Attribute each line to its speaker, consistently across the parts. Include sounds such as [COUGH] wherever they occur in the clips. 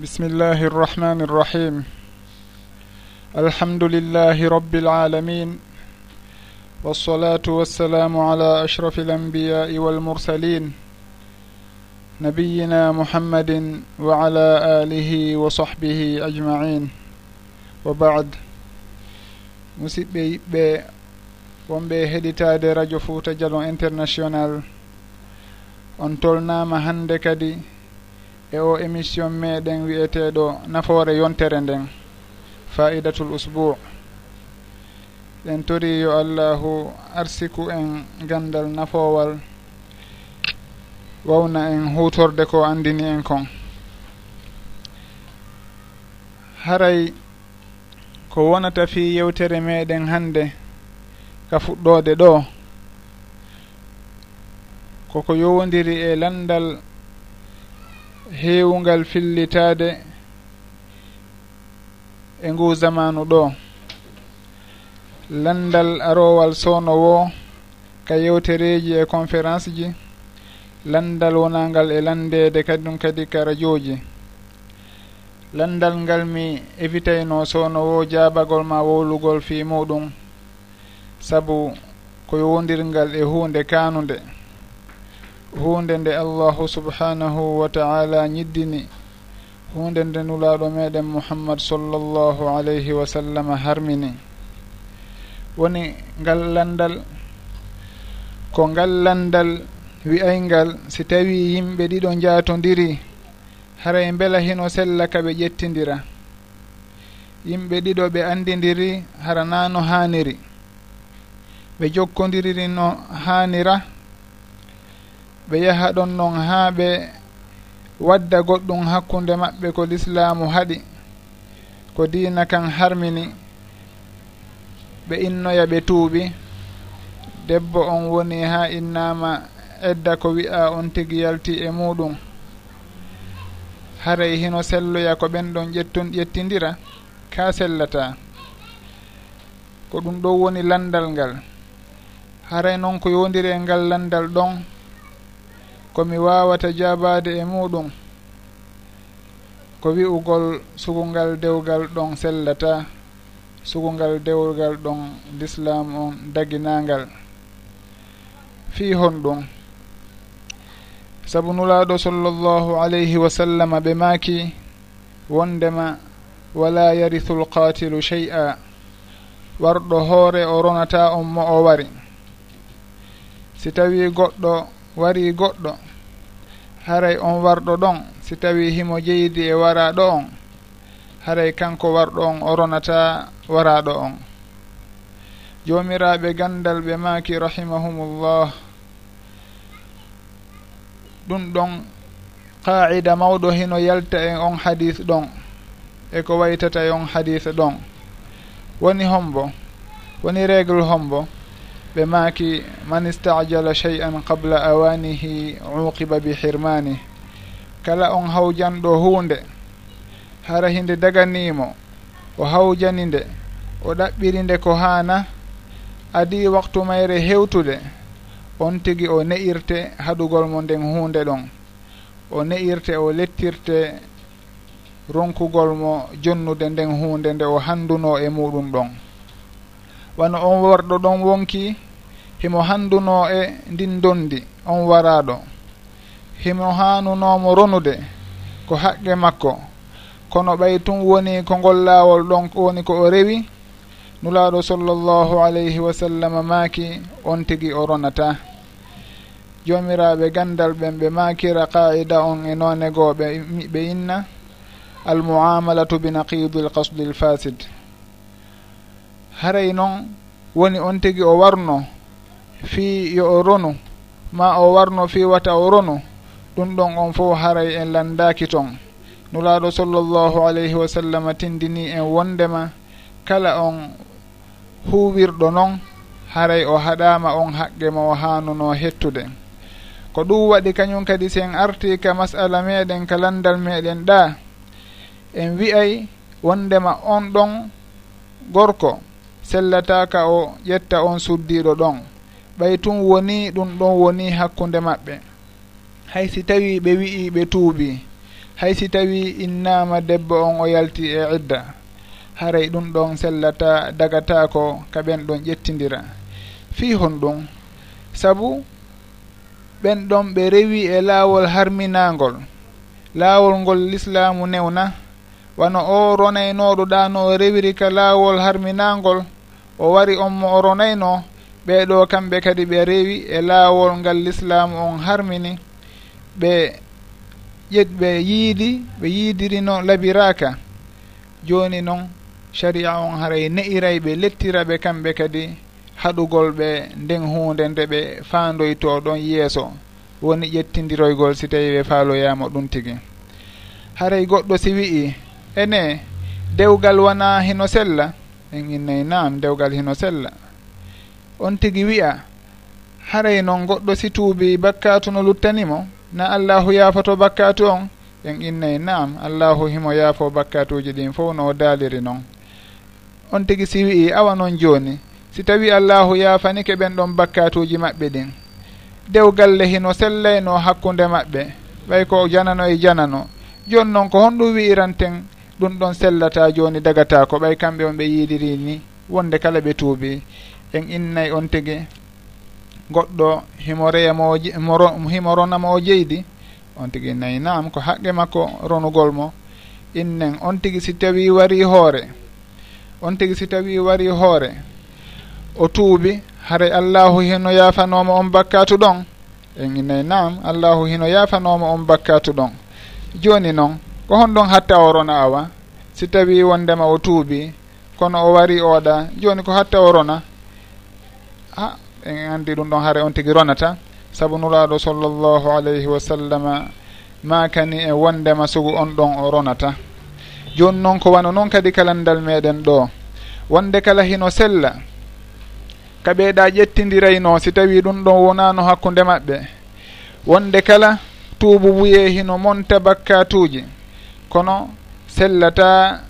Speaker 1: بسم الله الرحمن الرحيم الحمد لله رب العالمين والصلاة والسلام على أشرف الأنبياء والمرسلين نبينا محمد وعلى آله وصحبه أجمعين وبعد musidɓe yiɓɓe wonɓe heɗitade radio fouta dialon international. On tolnama hande kadi e o émission meɗen wiyeteɗo nafoore yontere nden faidatul usbou ɗen tori yo allahu arsiku en gandal nafowal wawna en hutorde ko andini en kon. Haray ko wonata fi yewtere meɗen hande ka fuɗɗode ɗo koko yowodiri e landal heewungal fillitaade e ngu zamanu ɗo. Landal arowal sownowo ka yewtereeji e conférence ji. Landal wonangal e landeede kadi ɗum kadi ka radio ji landal ngal mi evitayno sownowo jaabagol ma wowlugol fi muɗum sabu ko yowdirgal e hunde kanude hunde nde allahu subhanahu wa taala ñiddini hunde nde nulaɗo meɗen muhammad sallllahu alayhi wa sallam harmini. Woni ngal landal ko ngal landal wi'ayngal si tawi yimɓe ɗiɗo jaatodiri haray beela hino sella ka ɓe ƴettidira yimɓe ɗiɗo ɓe andidiri hara na no haaniri. Ɓe jokkodiriri no haanira ɓe yaha ɗon noon haa ɓe wadda goɗɗum hakkunde maɓɓe ko l'islamu haɗi ko diina kan harmini ɓe innoya ɓe tuuɓi. Debbo on woni haa innama edda ko wi'a on tigi yalti e muɗum. Haray hino selloya ko ɓen ɗon ƴettun ƴettidira ka sellata. Ko ɗum ɗo woni landal ngal. Haray noon ko yondiri e ngal landal ɗon komi wawata jabade e muɗum ko wi'ugol sugungal dewgal ɗon sellata sugungal dewgal ɗon l'islam on daginangal fi honɗum saabu nulaɗo sallllahu alayhi wa sallam ɓe maaki wondema wala yarithu lqatilu shey a warɗo hoore o ronata on mo o wari. Si tawi goɗɗo wari goɗɗo haray on warɗo ɗon si tawi himo jeydi e waraɗo on. Haray kanko warɗo on o ronata waraɗo on. Jomiraɓe gandal ɓe maaki rahimahumullah. Ɗum ɗon qaida mawɗo hino yalta e on hadis ɗon e ko waytata e on hadis ɗon. Woni hombo woni régle hombo. ɓe maaki man istajala chey an qabla awanihi uqiba bi hirmanih kala on hawjanɗo hunde hara hinde daganimo o hawjani nde o ɗaɓɓiri nde ko haana adi waktu mayre hewtude on tigi o ne'irte haɗugol mo nden hunde ɗon. O ne'irte o lettirte ronkugol mo jonnude nden hunde nde o handuno e muɗum ɗon. wano on worɗo ɗon wonki himo handuno e ndin dondi on waraɗo. Himo hanunomo ronude ko haqqe makko. Kono ɓay tun woni ko ngol laawol ɗon woni ko o rewi nulaaɗo sallllahu alayhi wa sallam maaki on tigi o ronata. Joomiraaɓe gandal ɓen ɓe maakira qaida on e noonegooɓe ɓe inna almuamalatu binaqidil qasdil fasid. haray noon woni on tigi o warno fii yo o ronu ma o warno fii wata o ronu ɗum ɗon on fof haray en landaki toon nulaaɗo sallllahu alayhi wa sallam tindini en wondema kala on huwirɗo noon haray o haɗama on haqqe mo hanuno hettude. Ko ɗum waɗi kañum kadi sen arti ka masala meɗen ka landal meɗen ɗa en wi'ay wondema on ɗon gorko. sellataka o ƴetta on suddiɗo ɗon. Ɓay tun woni ɗum ɗon woni hakkunde maɓɓe. Hay si tawi ɓe wi'i ɓe tuubi hay si tawi innama debbo on o yalti e idda haray ɗum ɗon sellata dagatako kaɓen ɗon ƴettidira fi hon ɗum sabu ɓen ɗon ɓe rewi e laawol harminagol laawol ngol l'islamu newna wano o ronaynoɗo ɗa no rewiri ka laawol harminagol o wari on mo o ronayno ɓeeɗo kamɓe kadi ɓe rewi e laawol ngal l'islamu on harmini ɓe ƴet ɓe yiidi ɓe yiidirino labiraka joni noon sharia on haray ne'iray ɓe lettira ɓe kamɓe kadi haɗugol ɓe nden hunde nde ɓe faandoyto ɗon yeeso. Woni ƴettidiroygol si tawi ɓe faaloyama ɗum tigi. Haray goɗɗo si wi'i ene dewgal wona hino sella? en innayi nam dewgal hino sella. On tigi wiya haray noon goɗɗo si tuubi bakkatu no luttanimo na allahu yaafoto bakkatu on? En innayi nam allahu himo yaafo bakkatuji ɗin fof no daaliri noon on tigi si wi'i awa noon jooni? Si tawi allahu yaafanike ɓen ɗon bakkatuji maɓɓe ɗin. Dewgalle hino sellayno hakkunde maɓɓe. Ɓay ko janano e janano. Joni noon ko honɗum wi'iranten ɗum ɗon sellata joni dagata ko ɓay kamɓe on ɓe yiidiri ni. Wonde kala ɓe tuubi. En innay on tigi goɗɗo himoreyamo himoronamo o jeydi on tigi nayi nam ko haqqe makko ronugol mo. Innen on tigi si tawi wari hoore. On tigi si tawi wari hoore. O tuubi haray allahu hino yafanoma on bakkatu ɗon. En innayi nam allahu hino yafanoma on bakkatu ɗon. Joni noon ko honɗon hatta o rona awa? Si tawi wondema o tuubi kono o wari oɗa joni ko hatta o rona a en andi ɗum ɗon haare on tigui ronata. Saabu nuraɗo sallllahu alayhi wa sallama makani e wondema sugu on ɗon o ronata. Joni noon ko wano noon kadi kalandal meɗen ɗo. Wonde kala hino sella ka ɓeeɗa ƴettidirayno si tawi ɗum ɗon wonano hakkude maɓɓe. Wonde kala tuubu wuye hino monta bakkatuji kono sellata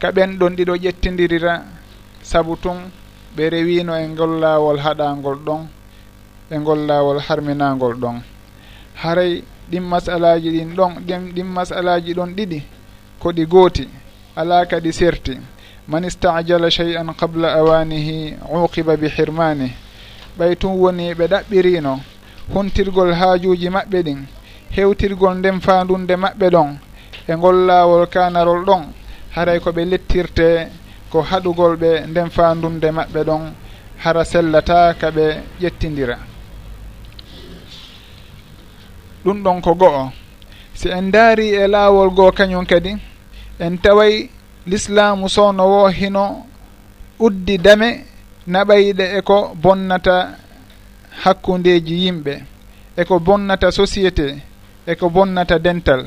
Speaker 1: ka ɓen ɗon ɗiɗo ƴettidirira sabu tun ɓe rewino e ngol laawol haɗangol ɗon e ngol laawol harminagol ɗon. Haray ɗin masalaji ɗin ɗon ɗin masalaji ɗon ɗiɗi ko ɗi gooti ala kadi serti. Man istajala chey an qabla awanihi uqiba bi hirmani ɓay tun woni ɓe ɗaɓɓirino huntirgol haajuji maɓɓe ɗin hewtirgol nden fandunde maɓɓe ɗon e ngol laawol kanarol ɗon haray ko ɓe lettirte ko haɗugol ɓe nden fandunde maɓɓe ɗon hara sellata ka ɓe ƴettidira ɗum ɗon ko go'o. Si en daari e laawol goo kañum kadi en taway l'islamu sownowo hino uddi dame naɓayiɗe eko bonnata hakkundeji yimɓe eko bonnata société eko bonnata dental.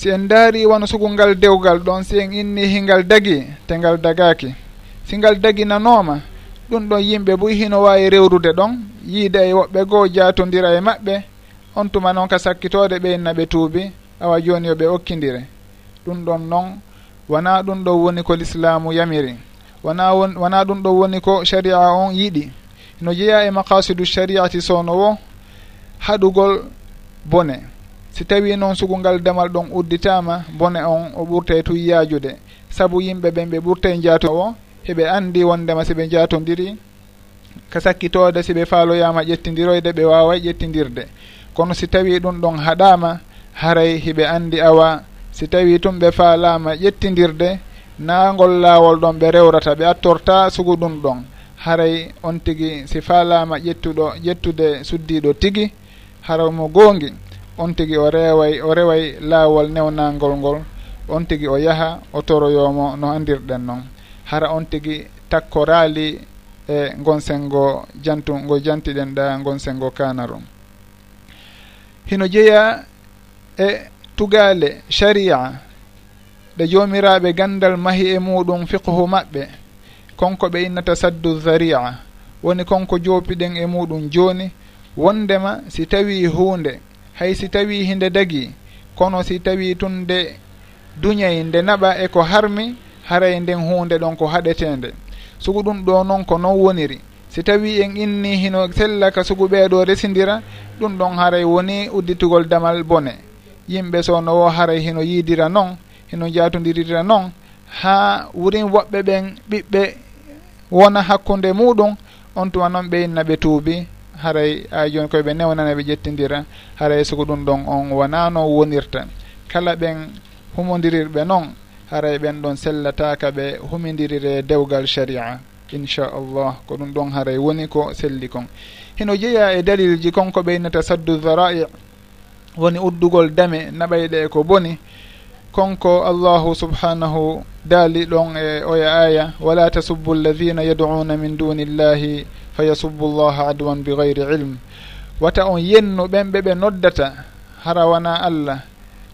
Speaker 1: si en daari won sugungal dewgal ɗon si en inni hingal dagi te ngal dagaki. Si ngal daginanoma ɗum ɗon yimɓe boy hino wawi rewrude ɗon. Yiida e woɓɓe goo jatodira e maɓɓe on tuma noon ka sakkitode ɓeynna ɓe tuubi awa joni yo ɓe okkidire ɗum ɗon noon wona ɗum ɗo woni ko l'islamu yamiri. Wona won wona ɗum ɗo woni ko sharia on yiɗi. No jeeya e maqasidu shariati sowno wo haɗugol bone. si tawi noon sugungal damal ɗon udditama bone on o ɓurte e tuy yaajude. Saabu yimɓe ɓen ɓe ɓurte jaato o heɓe andi wondema siɓe jaatodiri ka sakkitode siɓe faaloyama ƴettidiroyde ɓe wawa ƴettidirde kono si tawi ɗum ɗon haɗama haray hiɓe andi awa. Si tawi tum ɓe faalama ƴettidirde nagol laawol ɗon ɓe rewrata ɓe attorta sugu ɗum ɗon. Haray on tigi si faalama ƴettuɗo ƴettude suddiɗo tigi haraw mo goongi. on tigi o reway o reway laawol newnangol ngol on tigi o yaha o toroyomo no andirɗen noon hara on tigi takkoraali e gon sengo jantu ngo jantiɗen ɗa gon sengo kanaron hino jeeya e tugale sharia ɗe jomiraɓe gandal mahi e muɗum fiqhu maɓɓe. Konko ɓe innata saddu zaria woni konko jopiɗen e muɗum joni wondema si tawi hunde hay si tawi hinde dagi kono si tawi tun nde duñay nde naɓa e ko harmi haray nden hunde ɗon ko haɗetende sugu ɗum ɗo noon ko non woniri. Si tawi en inni hino sella ka sugu ɓeeɗo residira ɗum ɗon haray woni udditugol damal bone. Yimɓe sowno wo haray hino yiidira noon hino jatudirira noon ha wurin woɓɓe ɓen ɓiɓɓe wona hakkunde muɗum on tuma noon ɓe inna ɓe tuubi. haray ay joni koyeɓe newnana ɓe ƴettidira haray soko ɗum ɗon on wonano wonirta. Kala ɓen humodirirɓe noon haray ɓen ɗon sellataka ɓe humidirire dewgal sharia inchallah ko ɗum ɗon haray woni ko selli kon. Hino jeeya e dalilji konko ɓeynata saddu dhara'i woni uddugol dame naɓayɗe ko boni konko allahu subhanahu daali ɗon e oya aya wala tasubbu alladina yaduna min duni illahi fa yasubbu llaha adwan bigayri ilm. Wata on yennu ɓen ɓe ɓe noddata hara wana allah.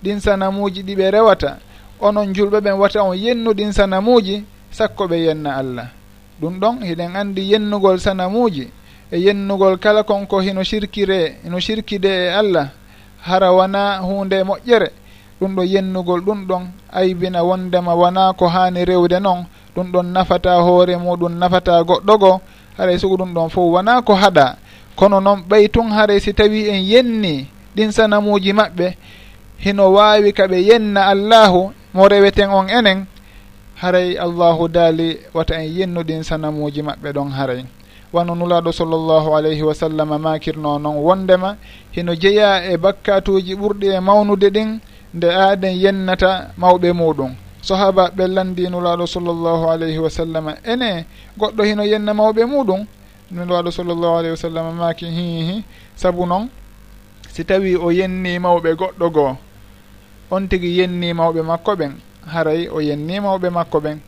Speaker 1: Ɗin sanamuji ɗi ɓe rewata. Onon julɓe ɓen wata on yennu ɗin sanamuji sakko ɓe yenna allah. Ɗum ɗon hiɗen andi yennugol sanamuji e yennugol kala konko hino sirkire hino sirkide e allah. Hara wana hunde moƴƴere. ɗum ɗo yennugol ɗum ɗon aybina wondema wona ko hani rewde noon ɗum ɗon nafata hoore muɗum nafata goɗɗo go. Haray sugu ɗum ɗon fof wona ko haɗa. Kono noon ɓay tun haray si tawi en yenni ɗin sanamuji maɓɓe hino wawi kaɓe yenna allahu mo reweten on enen haray allahu daali wata en yennuɗin sanamuji maɓɓe ɗon haray. Wano nulaɗo sallllahu alayhi wa sallam makirno noon wondema hino jeeya e bakkatuji ɓurɗi e mawnude ɗin nde aaden yennata mawɓe muɗum. Sahaba ɓellan dinulaɗo sallllahu alayhi wa sallam. Ene goɗɗo hino yenna mawɓe muɗum? Nulaɗo sallllahu alayhi wa sallam maki hihi saabu noon si tawi o yenni mawɓe goɗɗo goo on tigi yenni mawɓe makko ɓen haray o yenni mawɓe makko ɓen.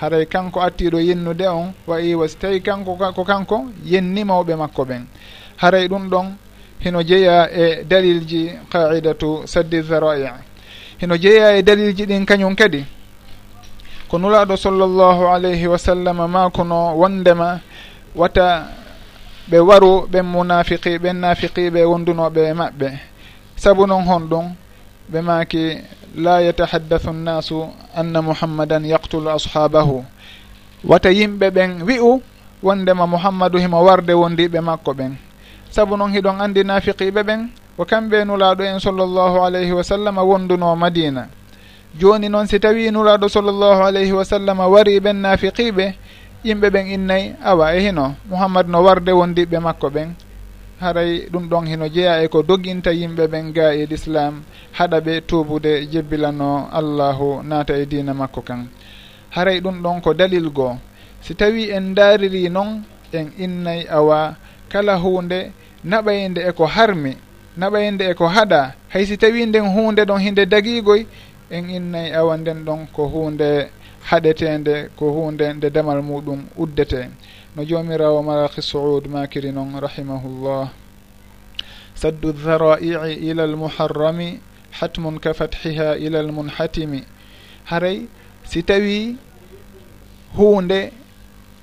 Speaker 1: Haray kanko attiɗo yennude on wa iwa si tawi kanko ko kanko yenni mawɓe makko ɓen. Haray ɗum ɗon hino jeeya e dalilji qaidatu saddi zarai. Hino jeeya e dalilji ɗin kañum kadi ko nulaɗo sallllahu alayhi wa sallam maakuno wondema wata ɓe waru ɓen munafiqi ɓen nafiqiɓe wondunoɓe maɓɓe. Saabu noon hon ɗum ɓe maki la yatahaddathu nnasu anna muhammadan yaqtulu ashabahu. Wata yimɓe ɓen wi'u wondema muhammadu himo warde wondiɓe makko ɓen. saabu noon hiɗon andi nafiqiɓe ɓen ko kamɓe nulaɗo en sallllahu alayhi wa sallam wonduno madina. Joni noon si tawi nulaɗo sallllahu alayhi wa sallam wari ɓen nafiqiɓe yimɓe ɓen innayi awa e hino. Mouhammad no warde wondiɓɓe makko ɓen. Haray ɗum ɗon hino jeeya e ko doginta yimɓe ɓen ga e l'islam. Haɗa ɓe tubude jebbilano allahu naata e dina makko kan. Haray ɗum ɗon ko dalil goo. Si tawi en daariri noon en innayi awa kala hunde naɓayende e ko harmi naɓayende e ko haɗa hay si tawi nden hunde ɗon hinde dagigoy en innayi awa nden ɗon ko hunde haɗetende ko hunde nde damal muɗum uddete. No jomirawo malaki saud makiri noon rahimahullah. Saddu dharai'i ila almuharrami hatmun ka fathiha ila almunhatimi. Haray si tawi hunde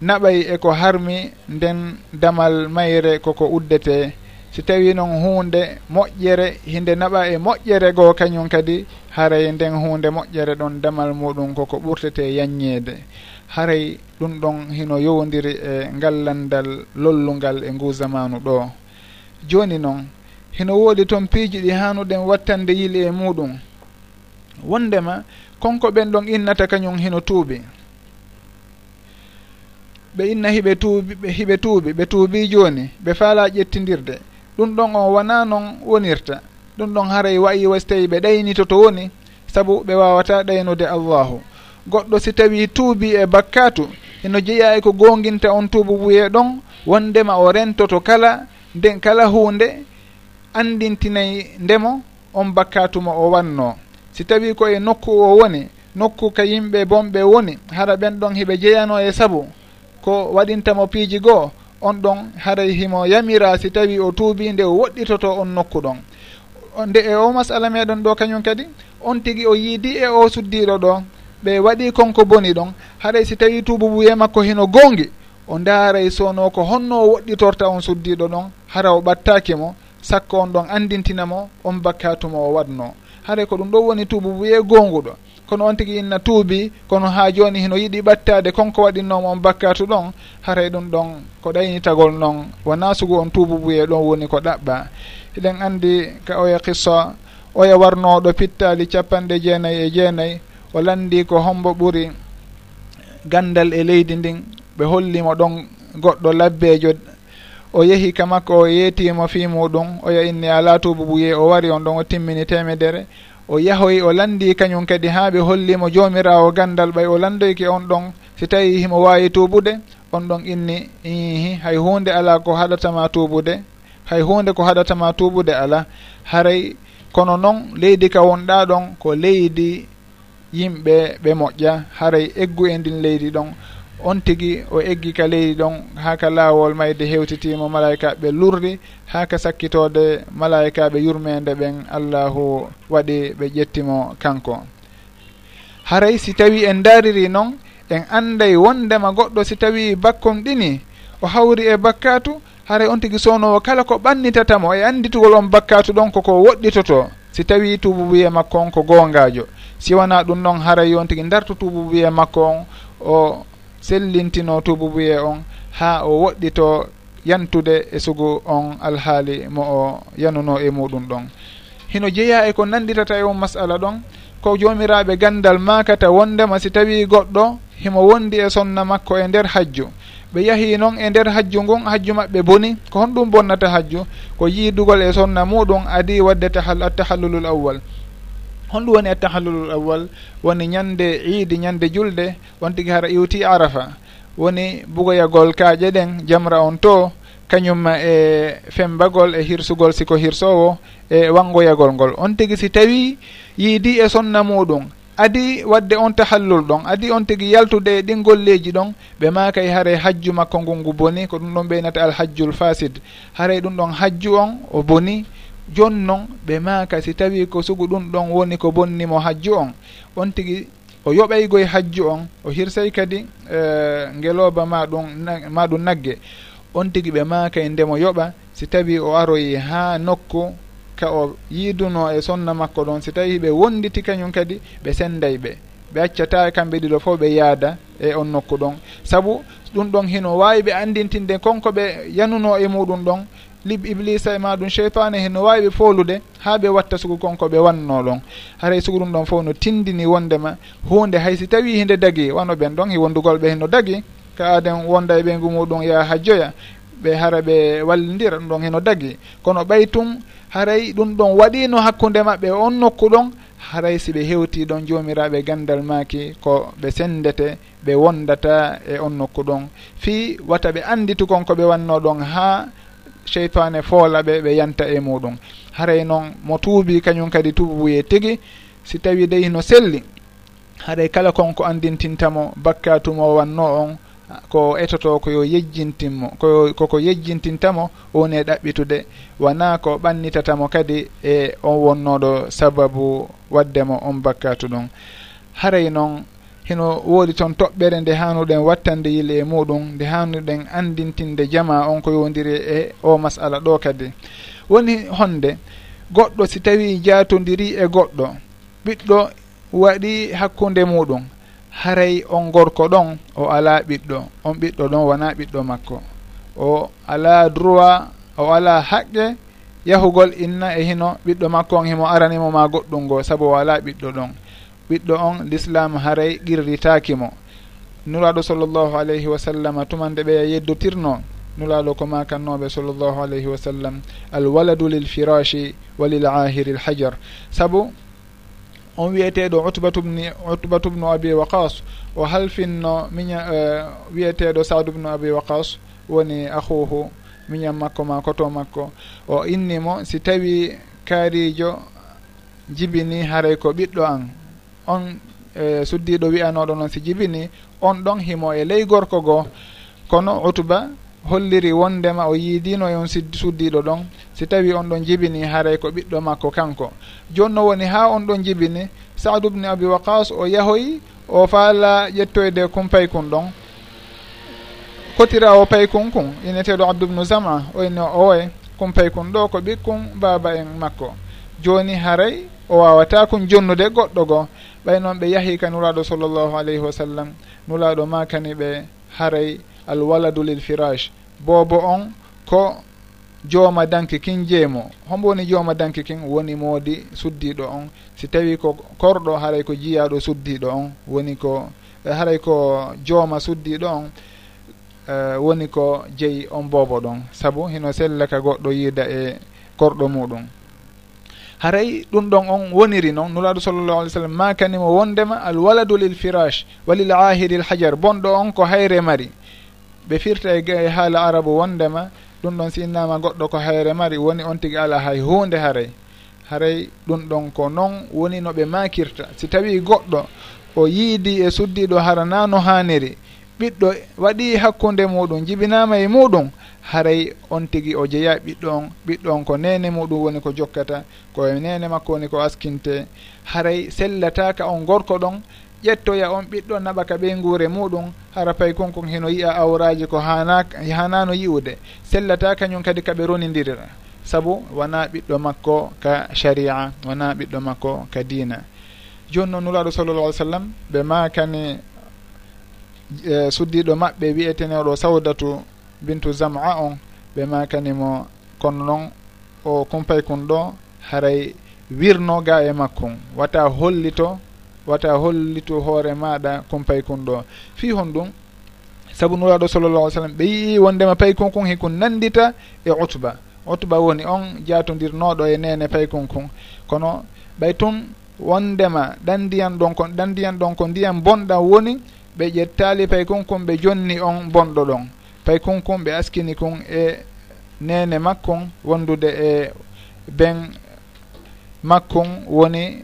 Speaker 1: naɓay eko harmi nden damal mayre koko uddete. Si tawi noon hunde moƴƴere hinde naɓa e moƴƴere goo kañum kadi haray nden hunde moƴƴere ɗon damal muɗum koko ɓurtete yanñeede haray ɗum ɗon hino yowdiri e ngallandal lollungal e ngu zamanu ɗo. Joni noon hino woodi toon piiji ɗi hanuɗen wattande yili e muɗum. Wondema konko ɓen ɗon innata kañum hino tuubi. ɓe inna hiɓe tuubi hiɓe tuubi ɓe tuubi jooni ɓe faala ƴettindirde. Ɗum ɗon on wona noon wonirta. Ɗum ɗon haray wayi wasi tawi ɓe ɗaynito to woni sabu ɓe wawata ɗaynude allahu. Goɗɗo si tawi tuubi e bakkatu eno jeeya e ko gonginta on tuubu wuye ɗon wondema o rentoto kala nden kala hunde andintinayi ndemo on bakkatu mo o wanno si tawi ko e nokku o woni nokku ka yimɓe bonɓe woni hara ɓen ɗon hiɓe jeeyano e sabu ko waɗintamo piiji goo on ɗon haray himo yamira si tawi o tuubi nde o woɗɗitoto on nokku ɗon. Nde e o masala meɗon ɗo kañum kadi on tigi o yiidi e o suddiɗo ɗo ɓe waɗi konko boni ɗon haɗay si tawi tuubu tububuye makko hino gongi o ndaaray sono ko honno o woɗɗitorta on suddiɗo ɗon hara o ɓattaki mo sakko on ɗon andintinamo on bakkatumo o waɗno. Haɗay ko ɗum ɗo woni tuubu tububuye gonguɗo kono on tigi inna tuubi kono ha joni heno yiiɗi ɓattade konko waɗinnomo on bakkatu ɗon haray ɗum ɗon ko ɗaynitagol noon. Wona sugu on tuububuye ɗon woni ko ɗaɓɓa. Eɗen andi ka oya qissa oya warnoɗo pittali capanɗe jeenayyi e jeenayyi o landi ko hombo ɓuri gandal e leydi ndin ɓe hollimo ɗon goɗɗo labbejo o yeehi ka makko o yeetimo fi muɗum oya inni ala tuububuye o wari on ɗon o timmini temedere o yahoy o landi kañum kadi ha ɓe hollimo jomirawo gandal ɓay o landoyki on ɗon si tawi himo wawi tubude on ɗon inni ihi hay hunde ala ko haɗatama tubude hay hunde ko haɗatama tubude ala haray kono noon leydi ka wonɗa ɗon ko leydi yimɓe ɓe moƴƴa haray eggu e ndin leydi ɗon. on tigi o eggi ka leydi ɗon ha ka laawol mayde hewtitimo malaikaɓe lurdi ha ka sakkitode malaikaɓe yurmede ɓen allahu waɗi ɓe ƴettimo kanko. Haray si tawi en dariri noon en anday wondema goɗɗo si tawi bakkum ɗini o hawri e bakkatu haray on tigi sownowo kala ko ɓannitatamo e anditugol on bakkatu ɗon koko woɗɗitoto si tawi tububuye makko on ko gongajo si wona ɗum noon haray on tigi dartu tububuye makko on o sellintino tubabuye on ha o woɗɗito yantude e sugu on alhaali mo o yanuno e muɗum ɗon. Hino jeeya e ko nanɗitata e on masala ɗon ko jomiraɓe gandal makata wondema si tawi goɗɗo himo wondi e sonna makko e nder hajju. Ɓe yahi noon e nder hajju ngun hajju maɓɓe boni ko honɗum bonnata hajju ko yiidugol e sonna muɗum adi wadde tahal attahallulul awwal. honɗum woni e attahallulul awwal woni ñande iidi ñande julde on tigi hara iwti arafa. Woni bugoyagol kaaƴe ɗen jamra on to kañum e fembagol e hirsugol siko hirsowo e wangoyagol ngol. On tigi si tawi yiidi e sonna muɗum adi wadde on tahallul ɗon adi on tigi yaltude e ɗin golleji ɗon ɓe maka e haare hajju makko ngungu boni ko ɗum ɗon ɓeynata alhajjul fasid. Haare ɗum ɗon hajju on o boni joni noon ɓe maaka si tawi ko sugu ɗum ɗon woni ko bonnimo hajju on on tigi o yoɓaygoye hajju on o hirsay kadi e, ngelooba ma ɗum ma ɗum nagge. On tigi ɓe maaka e ndemo yoɓa si tawi o aroyi haa nokku ka o yiiduno e sonna makko ɗon si tawi ɓe wonditi kañum kadi ɓe senday ɓe. Ɓe accata kamɓe ɗiɗo fof ɓe yaada e on nokku ɗon. Saabu ɗum ɗon hino wawi ɓe andintinde konko ɓe yanuno e muɗum ɗon lib iblisa e maɗum cheypane he no wawi ɓe poolude ha ɓe watta sugu konko ɓe wanno ɗon. Haray sugu ɗum ɗon fof no tindini wondema hunde hay si tawi hinde dagi wano ɓen ɗon e wondugol ɓe heno dagi ka aden wonda e ɓeygu muɗum yaha hajjoya ɓe hara ɓe wallidira ɗum ɗon heno dagi. Kono ɓay tum haray ɗum ɗon waɗino hakkude maɓɓe on nokku ɗon haray si ɓe hewti ɗon jomiraɓe gandal maki ko ɓe sendete ɓe wondata e on nokku ɗon. Fi wata ɓe anditu kon ko ɓe wanno ɗon ha cheytane foolaɓe ɓe yanta e muɗum. Haray noon mo tuubi kañum kadi tubuye tigi si tawi dey no selli. Haɗay kala konko andintintamo bakkatumo wanno on ko etoto koyo yejjintinmo koyo koko yejjintintamo woni e ɗaɓɓitude. Wona ko ɓannitatamo kadi e on wonnoɗo sababu waddemo on bakkatu ɗum. Haray noon hino woodi toon toɓɓere nde hanuɗen wattande yile e muɗum nde hanuɗen andintinde jama on ko yowdiri e o masala ɗo kadi. Woni honde goɗɗo si tawi jatodiri e goɗɗo ɓiɗɗo waɗi hakkunde muɗum haray on gorko ɗon o ala ɓiɗɗo on ɓiɗɗo ɗon wona ɓiɗɗo makko. O ala droit o ala haqqe yahugol inna e hino ɓiɗɗo makko on himo aranimo ma goɗɗum ngo saabu o ala ɓiɗɗo ɗon. ɓiɗɗo on l'islam haray qirritakimo nuraɗo sallllahu alayhi wa sallam tumande ɓeya yeddotirno. Nulaɗo ko makannoɓe sallllahu alayhi wa sallam. Alwaladu lil firashi wa lil ahiri l hajar saabu on wiyeteɗo utbatubni utbatubnu abi waqas. O halfinno miña e, wiyeteɗo sadubnu abi waqas woni ahuhu miñam makko ma koto makko. O innimo si tawi kaarijo jibini haray ko ɓiɗɗo an. on e suddiɗo wiyanoɗo noon si jibini on ɗon himo e ley gorko goo. Kono utba holliri wondema o yiidino e on suddiɗo ɗon si tawi on ɗon jibini haray ko ɓiɗɗo makko kanko. Joni no woni ha on ɗon jibini sadou bni abi waqas o yahoyi o faala ƴettoyde e kum paykun ɗon. Kotira o paykun kun ineteɗo abdoubnu zama oyno owoy kum paykun ɗo ko ɓikkum baaba en makko. Joni haray o wawata kun jonnude goɗɗo goo. ɓay noon ɓe yahi ka nuraɗo sallllahu alayhi wa sallam nulaɗo makani ɓe haray alwaladu lil firage boobo on ko jooma danki kin jeemo. Hombo woni jooma danki kin woni moodi suddiɗo on. Si tawi ko korɗo haray ko jiyaɗo suddiɗo on woni ko eh, haray ko jooma suddiɗo on uh, woni ko jeyi on boobo ɗon. Saabu hino sella ka goɗɗo yiida e korɗo muɗum. haray ɗum ɗon on woniri noon nulaɗo sallllahu alih w sallam ma kanimo wondema alwaladu lil firage walil ahiri l hajar bonɗo on ko hayre mari. Ɓe firta e, e haala arabu wondema ɗum ɗon si innama goɗɗo ko hayre mari woni on tigui ala hay hunde haray. Haray ɗum ɗon ko noon woni no ɓe makirta. Si tawi goɗɗo o yiidi e suddiɗo hara na haniri ɓiɗɗo waɗi hakkude muɗum jibinama e muɗum haray on tigi o jeeya ɓiɗɗo on ɓiɗɗo on ko nene muɗum woni ko jokkata koye nene makko woni ko askinte. Haray sellataka on gorko ɗon ƴettoya on ɓiɗɗo naɓa ka ɓe guure muɗum hara pay konkon heno yiya awraji ko hana hanano yi'ude. Sellata kañum kadi kaɓe ronidirira saabu wona ɓiɗɗo makko ka sharia wona ɓiɗɗo makko ka dina joni noon nuraɗo sallallah alih sallam ɓe makani e suddiɗo maɓɓe wiyeteneɗo sawdatu bintu zama on ɓe makanimo kono noon o kumpay kun ɗo haray wirnoga e makkon wata hollito wata hollito hoore maɗa kumpay kun ɗo. Fi hon ɗum saabu nuraɗo sallallah alih sallam ɓe yii wondema paykun kon hikon nandita e utba. Utba woni on jatodirnoɗo e nene paykun kon kono ɓay tun wondema ɗan ndiyan ɗon ko ɗan ndiyan ɗon ko ndiyam bonɗan woni ɓe ƴettali paykun kon ɓe jonni on bonɗo ɗon. tawi konkon ɓe askini kon e nene makkon wondude e ɓen makkon woni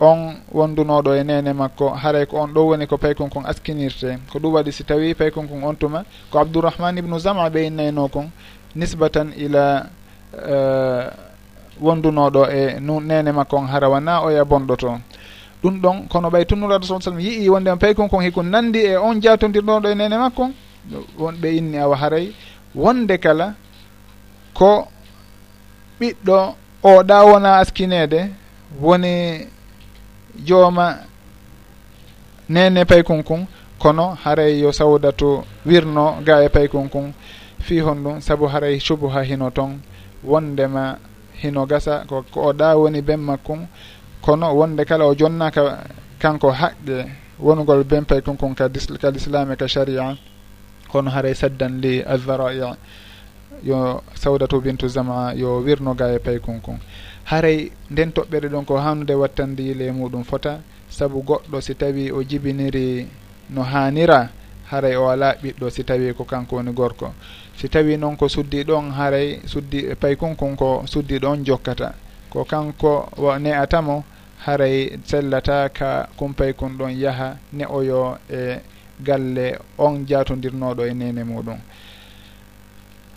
Speaker 1: on wondunoɗo e nene makko. Haray ko on ɗo woni ko paykon kon askinirte. Ko ɗum waɗi si tawi paykon kon on tuma ko abdourahmane ibnu zama ɓe innayno kon nisbatan ila uh, wondunoɗo e nu nene makko on hara wona oya bonɗoto ɗum ɗon kono ɓay tunnuraɗo sa salm yii wondema on paykon kon hikon nandi e on jatodirɗoɗo e nene makko. wonɓe inni awa haray wonde kala ko ɓiɗɗo oɗa wona askinede woni jooma nene paykon kon kono haray yo sawdatu wirno ga e paykon kon fi hon ɗum saabu haray subuha hino toon wondema hino gasa ko o ɗa woni ben makkun kono wonde kala o jonnaka kanko haqqe wongol ben paykon kon ka dislami ka sharia. kono haray saddan li aldarai yo sawdatu bintu zama yo wirno ga e paykon kon haray nden toɓɓere ɗon ko hannude wattandile muɗum fota saabu goɗɗo si tawi o jibiniri no hanira haray o ala ɓiɗɗo si tawi ko kanko woni gorko. Si tawi noon ko suddi ɗon haray suddi paykonkon ko suddi ɗon jokkata. Ko kanko ne atamo haray sellata sellataka kumpaykon ɗon yaha ne'oyo e galle on jatodirnoɗo e nene muɗum.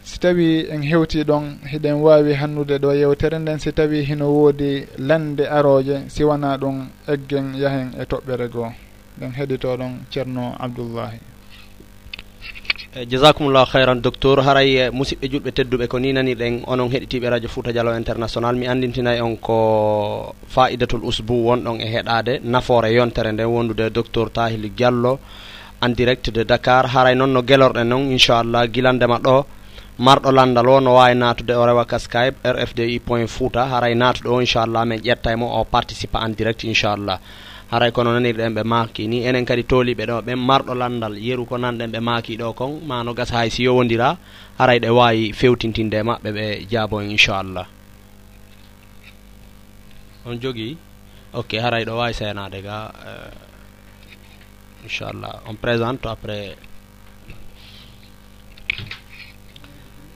Speaker 1: Si tawi en hewti ɗon hiɗen wawi hannude ɗo yewtere nden si tawi hino woodi lande aroje siwana ɗum eggen yahen e toɓɓere goo. Ɗen heɗitoɗon ceerno abdoullahi
Speaker 2: eh, jasakumllahu hayran docteur. Haray eh, musidɓe julɓe tedduɓe ko ni naniɗen onon heɗitiɓe radio fouta dialo international. Mi andintinay on ko faidatul usbou wonɗon e heɗade nafoore yontere nden wondude docteur tahili diallo. en direct de dakar. Haray noon no gelorɗen noon inchallah. Guilandema ɗo marɗo landal o no wawi natude o rewa ka skype rfdi point fouta. Haray natude o inchallah. Min ƴetta e mo o participa en direct inchallah. Haray kono nanirɗen ɓe maki ni enen kadi toliɓe ɗo ɓen marɗo landal yeru ko nanɗen ɓe maki ɗo kon. Ma no gasa hay si yowodira haray ɗe wawi fewtintinde maɓɓe ɓe jaabo inchallah. On jogui ok haray ɗo wawi seenade ga uh, inchallah. On présente après.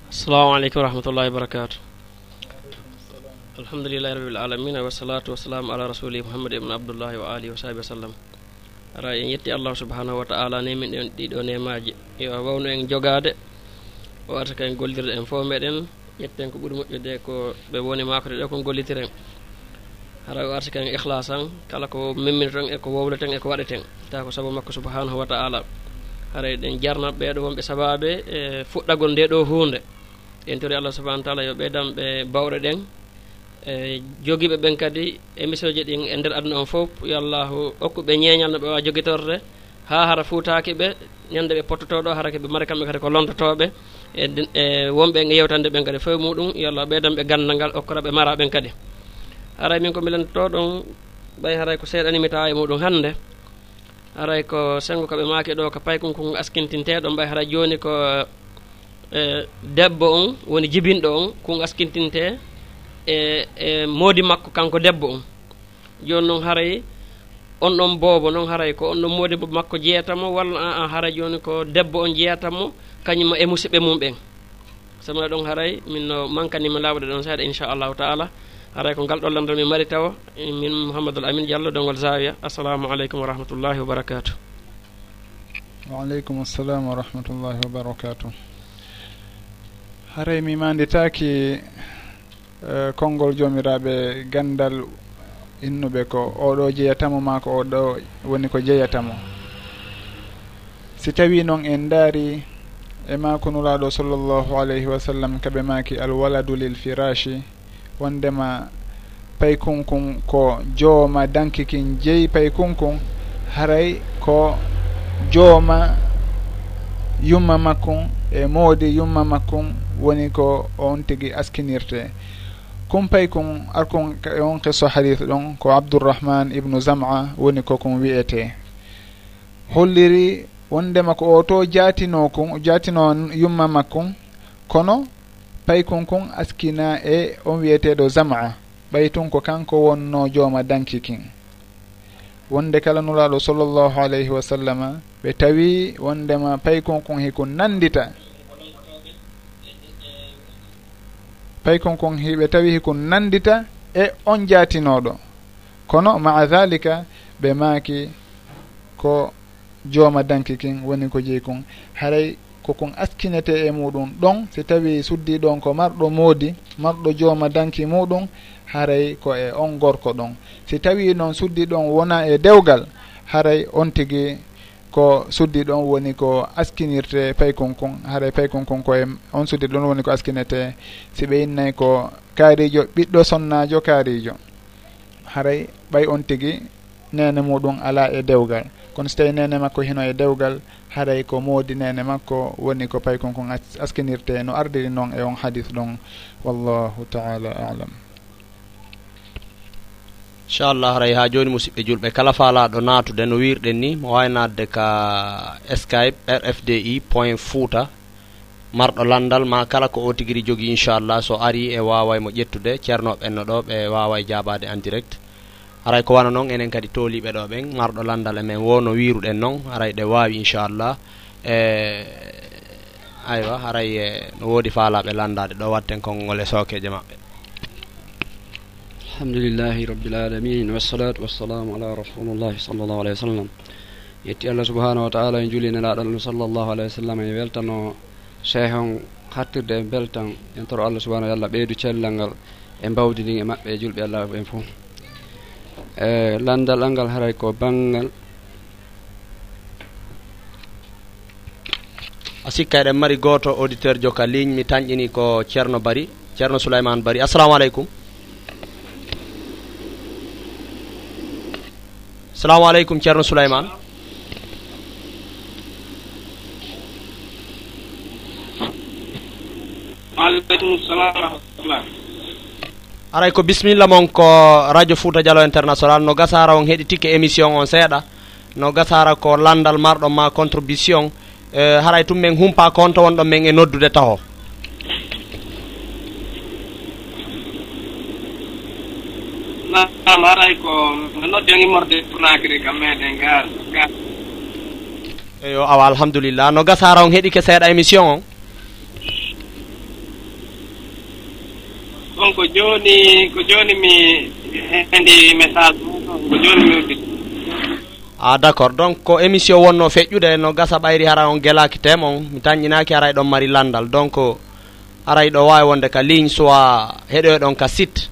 Speaker 3: Assalamu aleykum warahmatullahi wabarakatu alhamdulillahi rabbil alamin wasalatu wasalamu ala rasuli muhammad ibne abdoullahi wa alihi wa sahbi wa sallam. Ara en yetti allahu subahanahu wa taala nemin ɗen ɗiɗo nemaji yo wawno en jogade o arta ka en gollirde en fo meɗen. Ƴetten ko ɓuuri moƴƴude ko ɓe woni makode ɗo kon gollitiren. hara o arsi kan ihlas an kala ko memminton eko wowleten eko waɗeten. Ta ko saabu makko subhanahu wa taala. Hara e ɗen jarnat ɓeeɗo wonɓe sababe e fuɗɗagol nde ɗo hunde en tori allah subahana taala yo ɓeydan ɓe bawɗe ɗen. E jogiiɓe ɓen kadi émission ji ɗin e nder aduna on fof yo allahu okku ɓe ñeeñal no ɓe wawa jogitorde ha hara fuutaki ɓe ñande ɓe pottotoɗo hara keɓe mari kamɓe kadi ko londotoɓe e, e wonɓe e yewtande ɓen kadi foye muɗum yo allah ɓeydan ɓe ganndal ngal okkora mara ɓen kadi. haray min ko mbilanto ɗon ɓay haray ko seeɗanimita e muɗum hannde. Haray ko sengo koɓe maaki ɗo ko paykon kon askintinteɗon ɓay haray joni ko e debbo on woni jibinɗo on kon askintinte e e moodi makko kanko debbo on. Joni noon haray on ɗon boobo noon haray ko on ɗon moodi makko jeeyatamo walla a an haray joni ko debbo on jeeyatamo kañumma e musidɓe mum ɓen samana ɗon haray min no mankanima laawde ɗon seeɗa inchallahu taala. haray ko ngal ɗo lamdal min mari tawa e min mouhamadoul amin diallo dongol zawia assalamu aleykum wa rahmatullahi wa barakatu
Speaker 1: waaleykum assalam wa rahmatullahi wa barakatu haray mi manditaki e, konngol jomiraɓe gandal innuɓe ko oɗo jeyatamo ma ko oɗo woni ko jeyatamo. Si tawi noon en daari e makunuraɗo sallllahu alayhi wa sallam kaɓe maki alwaladu lil firashi wondema pay konkon ko jooma dankikin jeyi jeeyi pay konkon haray ko jooma yumma makkun e moodi yumma makkun woni ko on tigi askinirte. Kon pay kon arkon on qisso hadith ɗon ko abdourahman ibnu zama woni kokon wiyete holliri wondema ko o to jaatino kon jaatino yumma makkun kono pay konkon askina e on wiyeteɗo zama ɓay tun ko kanko wonno jooma danki kin wonde kala nulaɗo sallllahu alayhi wa sallama ɓe tawi wondema pay konkon hiko nandita. Pay kon hiɓe tawi hiko nandita e on jaatinoɗo kono maa dhalika ɓe maaki ko jooma danki kin woni ko jeyi kon. Haray kokon askinete e muɗum. Ɗon si tawi suddi ɗon ko marɗo moodi marɗo jooma danki muɗum haray ko e on gorko ɗon. Si tawi noon suddi ɗon wona e dewgal haray on tigi ko suddi ɗon woni ko askinirte paykon kon haray paykon kon koye on suddi ɗon woni ko askinete. Si ɓe innay ko kaarijo ɓiɗɗo sonnajo kaarijo haray ɓay on tigi nene muɗum ala e dewgal. Kono so tawi nene makko hino e dewgal haray ko moodi nene makko woni ko paykon kon askinirte no ardiri noon e on hadis ɗon. Wallahu taala alam.
Speaker 2: Inchallah haray ha joni musidɓe julɓe kala falaɗo natude no wirɗen ni mo wawi nadde ka skype rfdi point fouta. Marɗo landal ma kala ko o tigui rigui jogui inchallah so ari e wawa mo ƴettude ceernoɓe enno ɗo ɓe wawa jabade en direct. aray ko wana noon enen kadi tooliɓe ɗo ɓen marɗo landal e men wono wiruɗen noon aray ɗe wawi inchallah. E aywa haray e no woodi faalaɓe landade ɗo watten konngol e sookeje maɓɓe.
Speaker 4: Alhamdulillahi rabbil alamin wassalatu wassalamu ala rasulillahi sallllahu alayhi wa sallam. Yetti allah subahanahu wa taala e julinelaɗal no sallllahu alayhi wa sallam e weltano cheikh on hattirde e beltan en toro allah subahanahu wa taala ɓeydu cellal ngal e mbawdi ndin e maɓɓe e julɓe allah ɓen fof e landal angal haray ko banggal.
Speaker 2: A sikka eɗen mari goto auditeur joka ligne mi tañƴini ko ceerno bari ceerno souleymane bari assalamu aleykum. Assalamu aleykum ceerno souleymane.
Speaker 5: Aleykum salam warahmatullah
Speaker 2: aray ko bisimilla mon ko radio fouta dialo international. No gasara on heɗitike émission on seeɗa. No gasara ko landal marɗo ma contribution. E haray tum men humpa konto wonɗon men e noddude taho.
Speaker 5: Nam haray ko no noddi on immorde konakiri kam meɗen ga ga
Speaker 2: eyo awa alhamdulillah. No gasara on heeɗike seeɗa émission on.
Speaker 5: on ko jooni ko jooni mi hendi message ko jooni mi udditi.
Speaker 2: A d' accord donc ko émission wonno feƴƴude no gasa ɓayri hara on gelaki tem on mi tañƴinaki aray ɗon mari landal. Donc aray ɗo wawi wonde ka ligne soit heɗoyɗon ka site.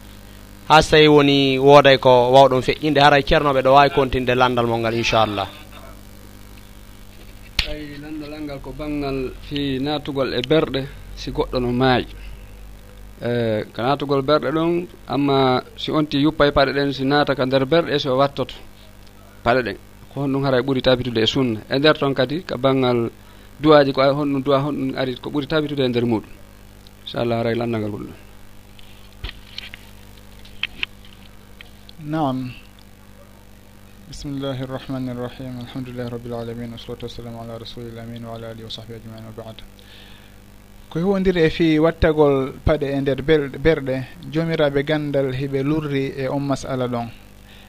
Speaker 2: Ha so tawi woni wooday ko wawɗon feƴƴinde. Haray ceernoɓe ɗo wawi continde landal mol ngal inchallah.
Speaker 4: Tawi landal ngal ko banggal fi natugol e berɗe si goɗɗo no maayi. e ko natugol berɗe ɗon amma si onti yuppa e paɗe ɗen si naata ka nder berɗe so wattoto paɗe ɗen. Ko honɗum hara ɓuuri tabitude e sunna. E nder toon kadi ko banggal duwaji ko honɗum duwa honɗum ari ko ɓuuri tabitude e nder muɗum. Inchallah haray lanndalngal goɗɗum
Speaker 1: nam bismillahi irrahmani irrahim alhamdulillahi rabbil alamin wasalatu wassalamu ala rasulil amin wa ala alihi wa sahbihi ajmain wa bad. ko hewodiri e fi wattagol paɗe e nder berɗe jomiraɓe gandal hiɓe lurri e on masala ɗon.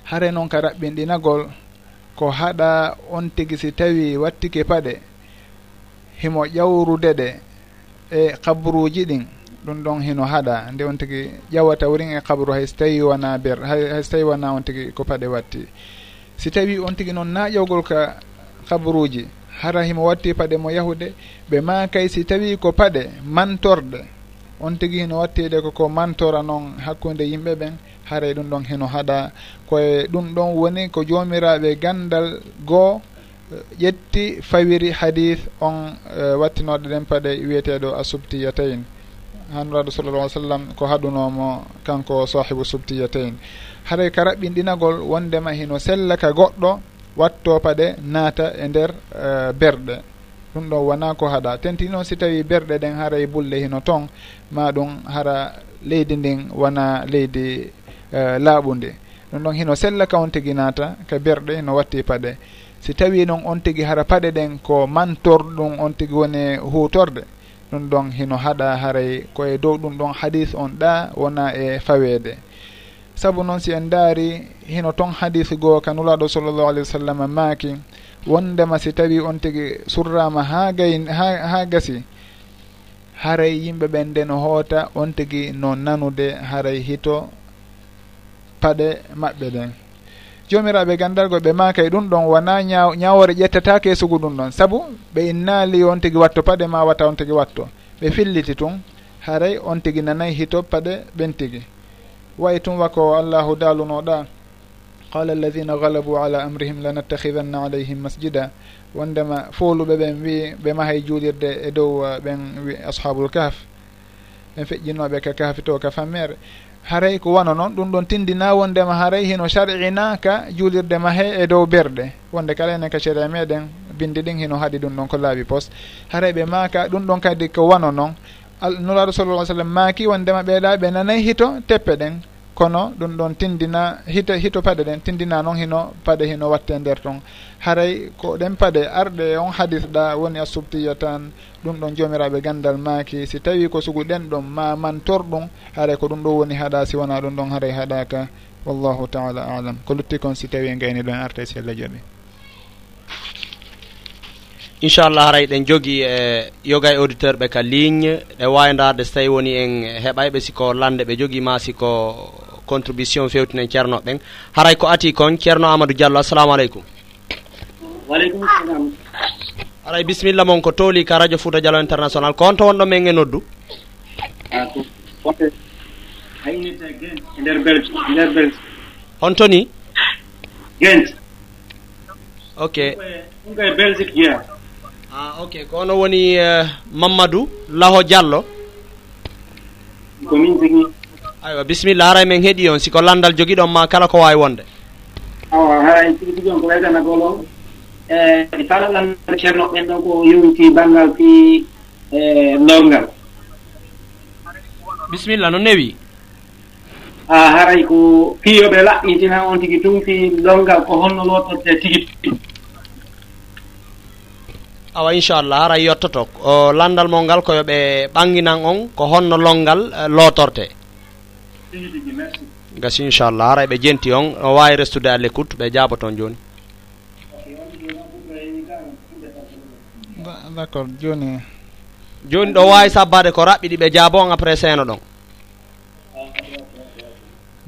Speaker 1: Hare noon ka raɓɓinɗinagol ko haɗa on tigi si tawi wattike paɗe himo ƴawrude ɗe e kabruji ɗin ɗum ɗon hino haɗa nde on tigi ƴawata worin e kabru hay so tawi wona ber hay so tawi wona on tigi ko paɗe watti. Si tawi on tigi noon na ƴawgol ka kabruji hara himo watti paɗe mo yahude ɓe ma kay si tawi ko paɗe mantorɗe on tigi hino wattide koko mantora noon hakkude yimɓe ɓen haray ɗum ɗon heno haɗa. Koye ɗum ɗon woni ko jomiraɓe gandal goo eh, ƴetti fawiri hadith on eh, wattinoɗe ɗen paɗe wiyeteɗo a subtiyatayn hanuraɗo sallallah alih sallam ko haɗunomo kanko sahibu subtiyatayn. Haray ka raɓɓinɗinagol wondema hino sella ka goɗɗo watto paɗe naata e nder uh, berɗe. Ɗum ɗo wona ko haɗa. Tenti noon si tawi berɗe ɗen haray bulle hino ton ma ɗum hara leydi ndin wona leydi e, uh, laaɓundi ɗum ɗon hino sella ka on tigi naata ka berɗe hino watti paɗe. Si tawi noon on tigi hara paɗe ɗen ko mantorɗum on tigi woni hutorde ɗum ɗon hino haɗa haray koye dow ɗum ɗon hadis on ɗa wona e faweede. sabu noon si en daari hino ton hadis goo ka nulaaɗo sallllahu alih wa sallam maaki wondema si tawi on tigi surrama ha gay ha ha gasi haray yimɓe ɓen nde no hoota on tigi no nanude haray hito paɗe maɓɓe ɗen jomiraɓe gandargo ɓe maka ɗum ɗon wona ñaw ñawore ƴettata sugu ɗum ɗon. Saabu ɓe innaali on tigi watto paɗe ma wata on tigi watto. Ɓe filliti tun haray on tigi nanayi hito paɗe ɓen tigi. way tum wa ko allahu daalunoɗa qala alladina galabu ala amrihim lanattahidanna alayhim masjida. Wondema fooluɓe ɓen wi ɓe mahay juulirde e dow uh, ɓen wi ashabul kahf. Ɓen feƴƴinoɓe ka kahfi to ka fammere. Haray ko wano noon ɗum ɗon tindina wondema haray hino sar'inaka juulirde mahe e dow berɗe wonde kala enen ka sariya meɗen bindi ɗin hino haaɗi ɗum ɗon ko laaɓi pos haray ɓe maka ɗum ɗon kadi ko wano noon. nuraɗo sallallah sallam maaki wondema ɓeeɗa ɓe nanayi hito teppe ɗen. Kono ɗum ɗon tindina hito hito paɗe ɗen tindina noon hino paɗe hino watte nder ton. Haray ko ɗen paɗe arɗe on hadis ɗa woni a subtiya tan ɗum ɗon jomiraɓe gandal maaki. Si tawi ko sugu ɗen ɗon ma mantor ɗum haray ko ɗum ɗo woni haɗa si wona ɗum ɗon haray haɗaka wallahu taala alam. Ko lutti kon si tawi en gayni ɗon arte si allah jaaɓi
Speaker 2: inchallah haray ɗen jogui e yoga e auditeur ɓe ka ligne. Ɗe wawi so tawi woni en heɓayɓe siko lande ɓe jogui ma siko contribution fewtinen ceernoɓe ɓen. Haray ko ati kon ceerno amadou diallo assalamu aleykum.
Speaker 5: Waleykum salam.
Speaker 2: Haray bisimilla moon ko tooli ka radio fouta dialo international. Ko honto wonɗo men e noddu?
Speaker 5: Ah, honto e
Speaker 2: e ni?
Speaker 5: Gent.
Speaker 2: Ok.
Speaker 5: Ɗum koye e belgique jeeya.
Speaker 2: ah ok. Ko ono woni uh, mamadou laho diallo.
Speaker 5: Komin jogui
Speaker 2: aywa bisimilla haray men heeɗi on. Siko landal joguiɗon ma kala ko wawi wonde?
Speaker 5: Awa haray tigi tigi on ko waytana golo eh, e kala landal ceerno ɓen ɗon ko yowiti banggal fi eh, lorgal
Speaker 2: bisimilla no newi?
Speaker 5: A haray ko fiyoɓe laɓɓitina on tigi tum fi lorgal ko honno lotorte tigi.
Speaker 2: awa inchallah hara yettoto o landal mo ngal koyo ɓe ɓanginan on ko honno longal
Speaker 5: eh, lootorte
Speaker 2: gasi inchallah hara eɓe jenti on o wawi restude à l'écoute ɓe jaabo toon joni.
Speaker 1: D' accord joni.
Speaker 2: Joni ɗo wawi sabbade ko raɓɓiɗi ɓe jaabo on après seeno ɗon.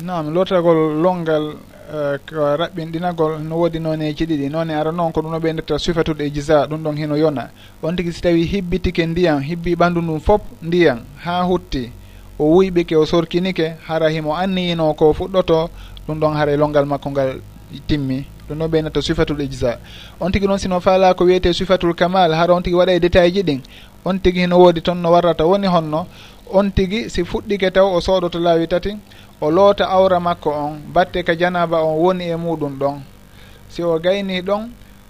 Speaker 1: Nam lotagol longal ko raɓɓinɗinagol no woodi noneji e ɗiɗi none ara noon ko ɗum no ɓeydirta sufatude e gisa ɗum ɗon hino yona. On tigui si tawi hibbitike ndiyam hibbi ɓandu ndum fof ndiyam ha hutti o wuyɓike o sorkinike hara himo anniyino ko fuɗɗoto ɗum ɗon haara e longal makko ngal timmi. Ɗum ɗon ɓeynata sufatul e ijsa on tigui noon sino faala ko wiyete sufatul kamal hara on tigui waɗa e détail ji ɗin. On tigui hino woodi toon no warrata woni honno. On tigui si fuɗɗike taw o sooɗoto laawi tati o loota awra makko on batte ka janaba on woni e muɗum ɗon. Si o gayni ɗon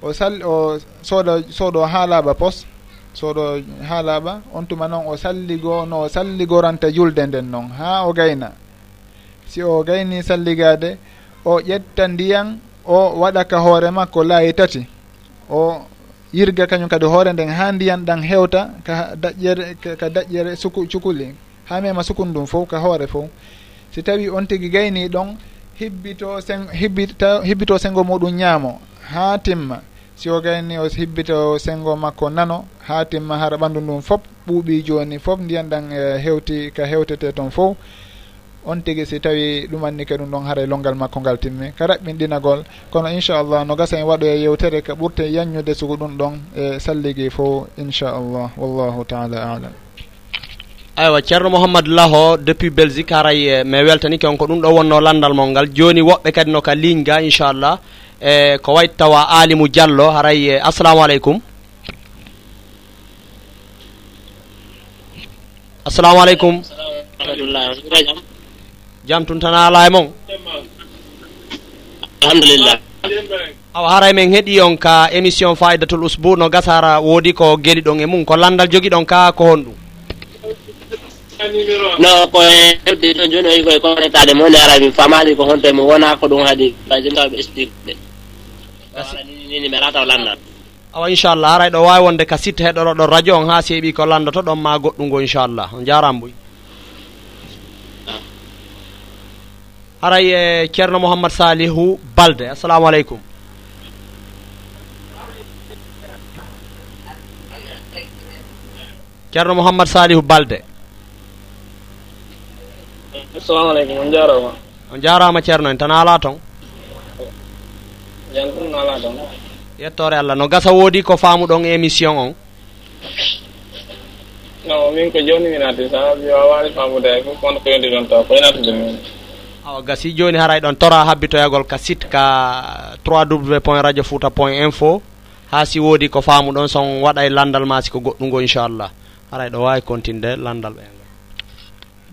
Speaker 1: o sall o sooda soodo haalaɓa pos soodo haalaɓa on tuma noon o salligo no o salligoranta julde nden noon ha o gayna. Si o gayni salligade o ƴetta ndiyan o waɗa ka hoore makko laayi tati. O yirga kañum kadi hoore nden ha ndiyan ɗan hewta ka daƴƴere ka daƴƴere suku cukuli. Ha mema sukun ndum fof ka hoore fof. si tawi on tigi gayni ɗon hibbito sen hibbita hibbito sengo muɗum ñaamo ha timma si o gayni o hibbito sengo makko nano ha timma hara ɓandu ndum fof ɓuuɓi joni fof ndiyan ɗan e hewti ka hewtete toon fof. On tigi si tawi ɗumanni ka ɗum ɗon haara longal makko ngal timmi ka raɓɓinɗinagol kono inchallah no gasa en waɗo e yewtere ka ɓurte yanñude sugu ɗum ɗon e salligui fo inchallah. Wallahu taala alam.
Speaker 2: aywa ceerno mouhamadou laho depuis belgique haray eh, mi weltani kon ko ɗum ɗo wonno landal mol ngal. Joni woɓɓe kadi no ka ligne ga inchallah. E ko wayt tawa alimu diallo haray eh, assalamu aleykum assalamu aleykum jam tun tan ala e mon.
Speaker 6: Alhamdulillah.
Speaker 2: Awa haray min heeɗi on ka émission faidatul usbou no gasara woodi ko gueeli ɗon e mum. Ko landal jogui ɗon ka ko honɗum?
Speaker 6: no ko e hewde ɗon joni o yi koye koretade mo nde ara min famali ko honto mo wona ko ɗum haadi basinkaw ɓe expliqueɓe nini mi arata o landan
Speaker 2: awa inchallah aray ɗo wawi wonde ka sitta heɗoroɗon radio on ha seeɓi ko landoto ɗon ma goɗɗum go inchallah. On jaram boy haray ah. e ceerno mouhammad salihu balde assalamu aleykum. Ceerno mouhammad salihu balde.
Speaker 7: assalamu aleykum on jarama.
Speaker 2: On jarama ceerno en tan ala toon
Speaker 7: jan ɗum ala toon
Speaker 2: yettore allah no gasa woodi ko faamuɗon émission on?
Speaker 7: Non min ko joni minati sa mi wawani faamude ay fof kono ko yondi ɗon taw ko yenatude min.
Speaker 2: Awa gasi joni haray ɗon tora habbitoyagol ka site ka 3 w point radio fouta point info ha si woodi ko faamuɗon son waɗa e landal ma si ko goɗɗungo inchallah. Haray ɗo wawi continde landal ɓe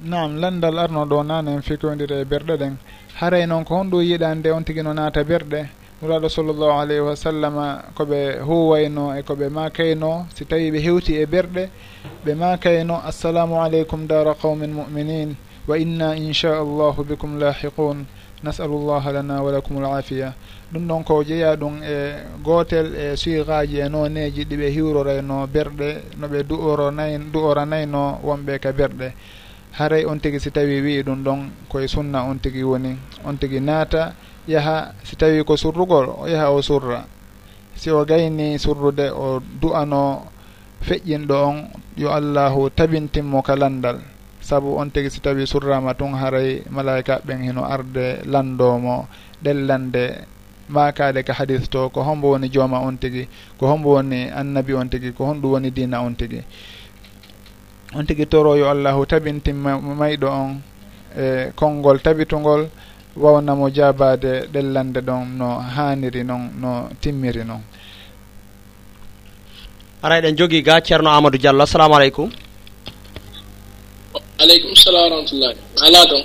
Speaker 1: nam landal arno ɗo nane en fitodiri e berɗe ɗen. Haray noon ko honɗum yiɗande on tigui no naata berɗe nuraɗo sallllahu alayhi wa sallam koɓe huwayno e koɓe makayno si tawi ɓe hewti e berɗe ɓe makayno assalamu aleykum dara qawmin muminin wa inna inchallahu bikum lahiqun nasalu llah lana wa lakum alafiya. Ɗum ɗon ko jeeya ɗum e gotel e suigaji e noneji ɗiɓe hiwrorayno berɗe noɓe du'oro nay du'oranayno wonɓe ka berɗe haray on tigi si tawi wii ɗum ɗon koye sunna on tigi woni. On tigi naata yaha si tawi ko surrugol o yaha o surra. Si o gayni surrude o du'ano feƴƴinɗo on yo allahu tabintinmo kalandal saabu on tigi si tawi surrama tun haray malaika ɓen hino arde landomo ɗellande makade ka hadis to ko hombo woni jooma on tigi ko hombo woni annabi on tigi ko honɗum woni dina on tigi. on tigui toro yo allahu tabintin mayɗo on e konngol tabitugol wawnamo jabade ɗellande ɗon no haniri noon no timmiri noon
Speaker 2: ara eɗen jogui ga ceerno amadou diallo. Assalamu aleykum.
Speaker 7: Aleykum salam wa rahmatullahi. Ala ɗon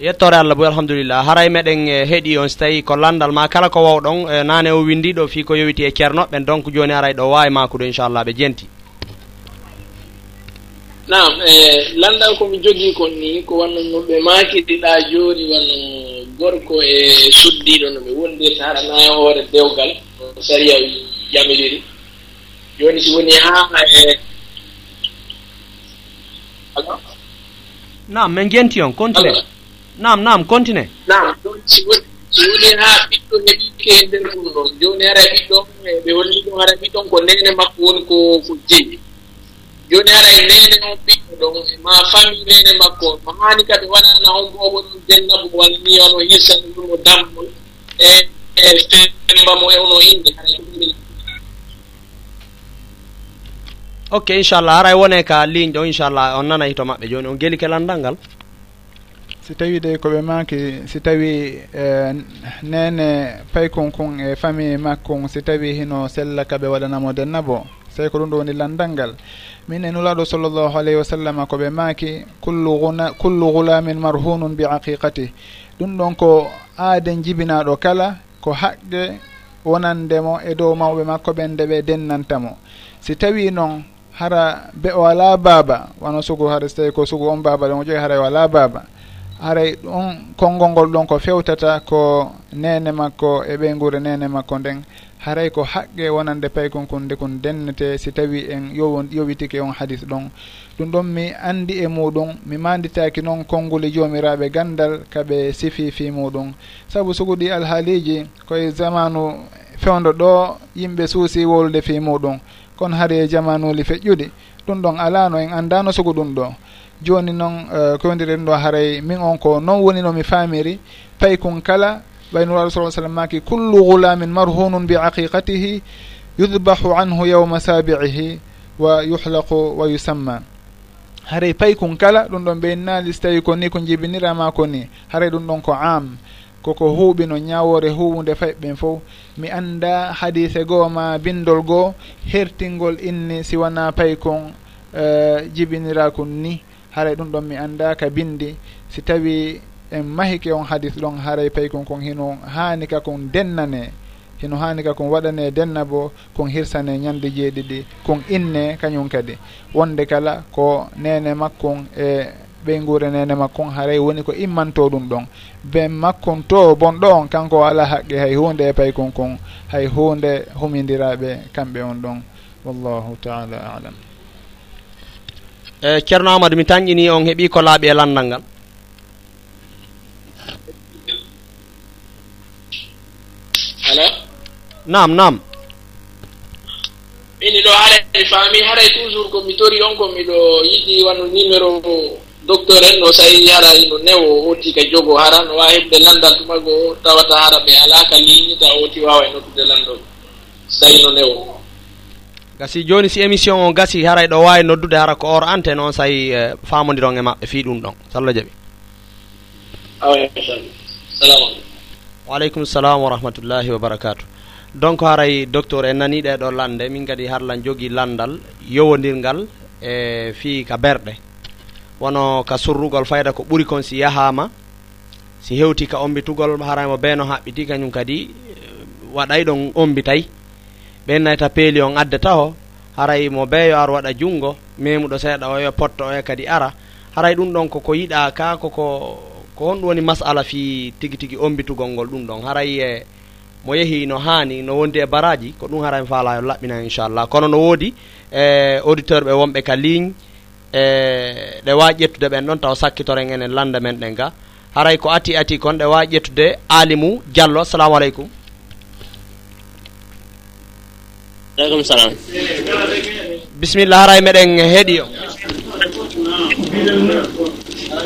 Speaker 2: yettore allah bo alhamdulillah. Haray e meɗen e, heeɗi on so tawi ko landal ma kala ko wawɗon e, nane o windiɗo fi ko yowiti e ceernoɓen donc joni aray ɗo wawi makude inchallah ɓe jenti.
Speaker 7: nam e lanndal komi jogii kon ni ko wanno noɓe ɓe maakiɗiɗaa jooni wanno gorko e suddiiɗo no ɓe wondirta haɗa naa hoore dewgal no saria jamiriri jooni si woni haa e alo
Speaker 2: nam min genti on continue. Nam nam continue.
Speaker 7: Nam si woni si woni haa ɓiɗɗo heɓike e nder ɗum ɗon. Jooni hara ɓiɗɗon e ɓe holli ɗum hara ɓiɗɗon ko nene makko woni ko ko jeyi joni ara e nene on ɓiɗɗo ɗon ma famille nene makko. On mo haani kadi waɗana on bo wonon dennabo walla ni ono hirsan ɗum o dammol e e femba mo e ono inde
Speaker 2: ok inchallah ara e wone ka ligne ɗo inchallah on nana hito maɓɓe joni. On geeli kelandal ngal?
Speaker 1: Si tawi de koɓe maki si tawi e, nene paykon kon e famille makkon si tawi hino sella kaɓe waɗanamo dennabo sey ko ɗum ɗo woni landal ngal. min e nulaɗo sallllahu alayhi wa sallam ko ɓe maaki kullu guna kullu gulamin marhunun bi aqiqatih ɗum ɗon ko aade jibinaɗo kala ko haqqe wonandemo e dow mawɓe makko ɓen nde ɓe dennantamo si tawi noon hara be o ala baaba wano sugu hara so tawi ko sugu on baaba ɗon o jogi hara o ala baaba. haray ɗum konngol ngol ɗon ko fewtata ko nene makko e ɓeygure nene makko nden. Haray ko haqqe wonande paykonkon nde kon dennete si tawi en yowon yowitike on hadis ɗon. Ɗum ɗon mi andi e muɗum mi manditaki noon konnguli e jomiraɓe gandal kaɓe sifi fi muɗum. Saabu sugu alhaaliji koye zamanu fewdo ɗo yimɓe suusi wolde fi muɗum. Kono hari e jamanuji feƴƴuɗi ɗum ɗon alano en andano sugu ɗum ɗo. joni noon e, ko wondiren ɗo haray min on ko noon woni no mi faamiri pay kon kala ɓayno ala sa sallam maki kullu gulamin marhunun bi aqiqatihi yudbahu anhu yawma sabiihi wa yuhlaqu wa yusamma. Haray pay kon kala ɗum ɗon ɓe naali so tawi ko ni ko jibinirama ko ni. Haray ɗum ɗon ko am koko huuɓi no ñawore huwude fayɓen fof. Mi annda hadise goo ma bindol goo hertingol inni si wona pay kon uh, e, jibinirakon ni. haray ɗum ɗon mi annda ka bindi. Si tawi en mahike on hadis ɗon haray payi kon kon hino haani ka kon dennane. Hino haani ka kon waɗane denna bo kon hirsane ñande jeeɗiɗi kon inne kañum kadi. Wonde kala ko nene makkon e ɓeyngure nene makkon haray woni ko immanto ɗum ɗon. Ben makkon to bonɗo on kanko ala haqqe hay hunde e payi kon kon hay hunde humidiraɓe kamɓe on ɗon. Wallahu taala alam.
Speaker 2: Eh, e ceerno amadou mi tañƴini on heeɓi ko laaɓi e landal ngal.
Speaker 7: Alo?
Speaker 2: Nam nam
Speaker 7: mini ɗo haɗa mi faami haɗay toujours komi tori on ko miɗo yiɗi wano numéro docteur en no sayi hara ino newo oti ka jogo hara no wawi heɓde landal tumago tawata hara ɓe alaka ligne ta oti wawa e nokkude landol sayi no newo.
Speaker 2: gasi joni si émission o gasi haray ɗo wawi noddude hara ko or ante noon sayi e, famodiron e maɓɓe fi ɗum ɗon. Sallah jaaɓi waaleykum salam. Wa rahmatullahi wa barakatu donc haray docteur en nani ɗeɗo lande min kadi harlan jogui landal yowodirgal e fi ka berɗe. Wono ka surrugol fayda ko ɓuuri kon si yahama si hewti ka ombitugol haraymo beeno haɓɓiti kañum kadi waɗay ɗon ombitay ɓen nayta peeli on addata o haray mo beeyo ar waɗa junngo memuɗo seeɗa o yo potto oye kadi ara. Haray ɗum ɗon koko yiɗa ka koko ko honɗum woni masala fi tigi tigi ombitugol ngol ɗum ɗon. Haray e mo yehi no haani no wondi e baraji ko ɗum haray faala yo laɓɓinan inchallah. Kono no woodi e auditeur ɓe wonɓe ka ligne e ɗe wawi ƴettude ɓen ɗon taw sakkitoren enen lande men ɗen ga haray ko ati ati kon ɗe wawi ƴettude alimu diallo assalamu aleykum.
Speaker 6: aleykum salam
Speaker 2: bisimilla haray meɗen heeɗi o.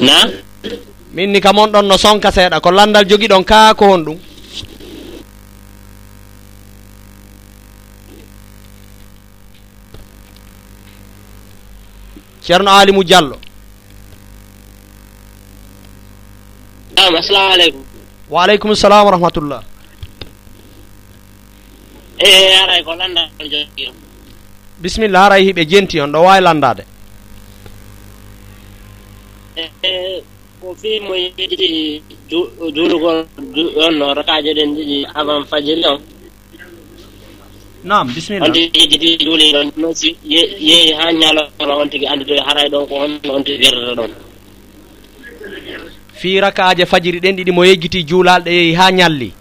Speaker 6: Na?
Speaker 2: Minni kam on ɗon no sonka seeɗa. Ko landal jogiɗon ka ko hon ɗum? Ceerno alimu diallo.
Speaker 6: Nam assalamu aleykum.
Speaker 2: Waaleykum salam wa rahmatullah.
Speaker 6: e aray ko landa e jogiyam
Speaker 2: bisimilla aray hiɓe jenti on ɗo wawi landade.
Speaker 6: E, e, ko fimo yiɗi juulugol on no rakaje ɗen ɗiɗi avant fajiri on.
Speaker 2: Nam bisimilla
Speaker 6: on tigi jiɗi juuli ɗon nosi yeehi ha ñalora on tigi andi to haray ɗon ko on on tigi werdata ɗon.
Speaker 2: Fi rakaje fajiri ɗen ɗiɗi mo yejjiti juulalɗe yeehi ha ñalli.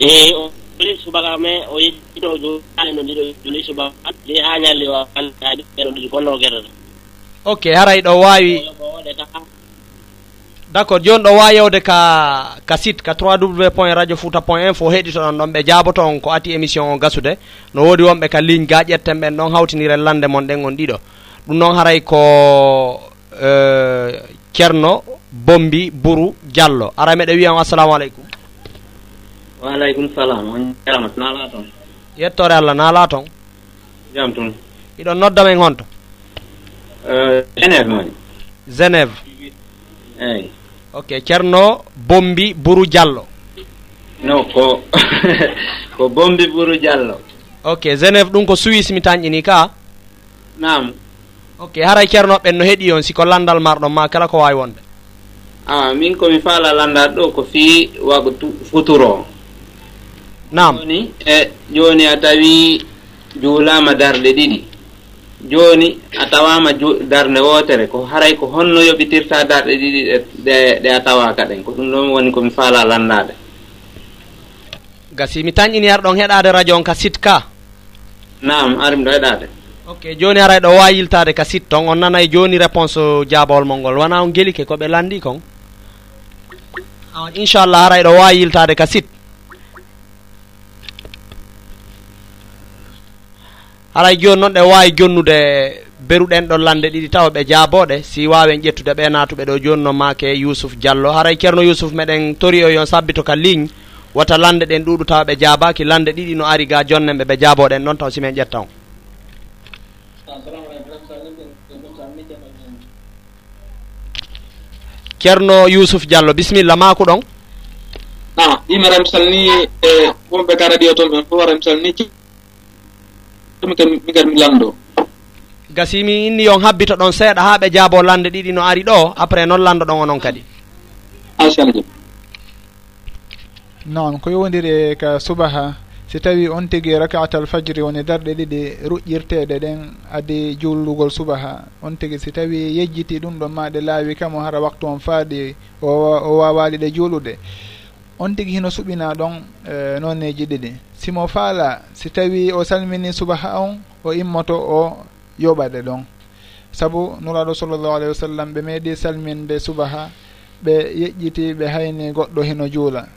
Speaker 6: Eyi joli subaka mais o yettino joale no ndiɗo joli subaka je ha ñalli wa antaɗi ɓeɗo ɗiɗi fonno guerata
Speaker 2: ok haray ɗo wawi d' accord joni ɗo wawi yewde ka ka site ka 3 w point radio fouta point info heɗitoɗon ɗon ɓe jaboto on ko ati émission o gasude. No wodi wonɓe ka ligne ga ƴetten ɓen ɗon hawtinire lande mon ɗen on ɗiɗo. Ɗum noon haray ko euh, ceerno bombi bourou diallo. Ara meɗe wiyam assalamu aleykum.
Speaker 8: waaleykum salam on jarama naala toon.
Speaker 2: Yettore allah naala toon.
Speaker 8: Jam toon.
Speaker 2: Iɗon noddama e gonto euh,
Speaker 8: généve moni
Speaker 2: généve
Speaker 8: eyyi
Speaker 2: ok ceerno bombi bourou diallo.
Speaker 8: No ko [LAUGHS] ko bombi bourou diallo.
Speaker 2: Ok généve ɗum ko suisse mi tañƴini ka.
Speaker 8: Nam
Speaker 2: ok haray ceernoɓen no heeɗi on siko landal marɗon ma kala ko wawi wonde?
Speaker 8: A min komi faala landal ɗo ko fii wago futuro
Speaker 2: nam
Speaker 8: joni e joni a tawi juulama darɗe ɗiɗi. Joni a tawama darde wotere ko haray ko honno yoɓitirta darɗe ɗiɗi ɗe ɗe a tawa kaɗen. Ko ɗum ɗon woni komi faala landade
Speaker 2: gasi mi tañƴini har ɗon heɗade radio on ka sit ka.
Speaker 8: Nam ari ɗo heɗade
Speaker 2: ok joni aray ɗo wawi yiltade ka sit ton. On nanayi joni réponse jabawol mol ngol wona on gueli ke koɓe landi kon? Ah, inchallah aray ɗo wawi yiltade ka sit. alay joni noon ɗe wawi jonnude beruɗen ɗon lande ɗiɗi tawa ɓe jaaboɗe si wawen ƴettude ɓe natuɓe ɗo joni noon make yousuf diallo. Haray ceerno yousuf meɗen tori o yon sabbito ka ligne wata lande ɗen ɗuɗu tawa ɓe jaabaki lande ɗiɗi no ari ga jonnen ɓe ɓe jaaboɗen noon taw simen ƴetta on. Ceerno yousuf diallo bisimilla maku ɗon?
Speaker 7: Ah, A yimi ara mi salni e wonɓe ka radio toon ɓen fof ara mi salni mikat mi
Speaker 2: lanndo gasimi inni yon habbito ɗon seeɗa haa ɓe jaabo lande ɗiɗi no ari ɗo après noon lanndo ɗon onon kadi.
Speaker 7: Inchallah
Speaker 1: noon ko yowndiri e ka subaha. Si tawi on tigi rakatal alfajiri woni darɗe ɗiɗi ruƴƴirteɗe ɗen adi jullugol subaha. On tigi si tawi yejjiti ɗum ɗon ma ɗe laawi kamo hara waktu on faaɗi o wawaali ɗe juulude. on tigi hino suɓina ɗon e, noneji ɗiɗi. Simo faala si tawi o salmini subaha on o immoto o yoɓaɗe ɗon. Saabu nuraɗo sallllahu alayhi wa sallam ɓe meeɗi salminde subaha ɓe yeƴƴiti ɓe hayni goɗɗo hino juula.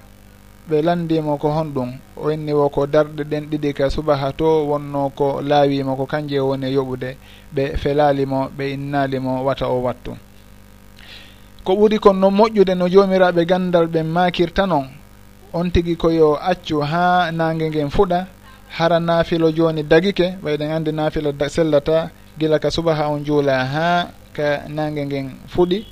Speaker 1: Ɓe landimo ko honɗum o inni wo ko darɗe ɗen ɗiɗi ka subaha to wonno ko laawimo ko kanje woni yoɓude. Ɓe felalimo ɓe innalimo wata o wattu. ko ɓuri kon no moƴƴude no jomiraɓe gandal ɓe makirta noon on tigi koyo accu ha nangue ngen fuɗa hara naafilo joni dagike ɓayɗen andi naafilo sellata gila ka suba ha on juula ha ka nangue ngen fuɗi.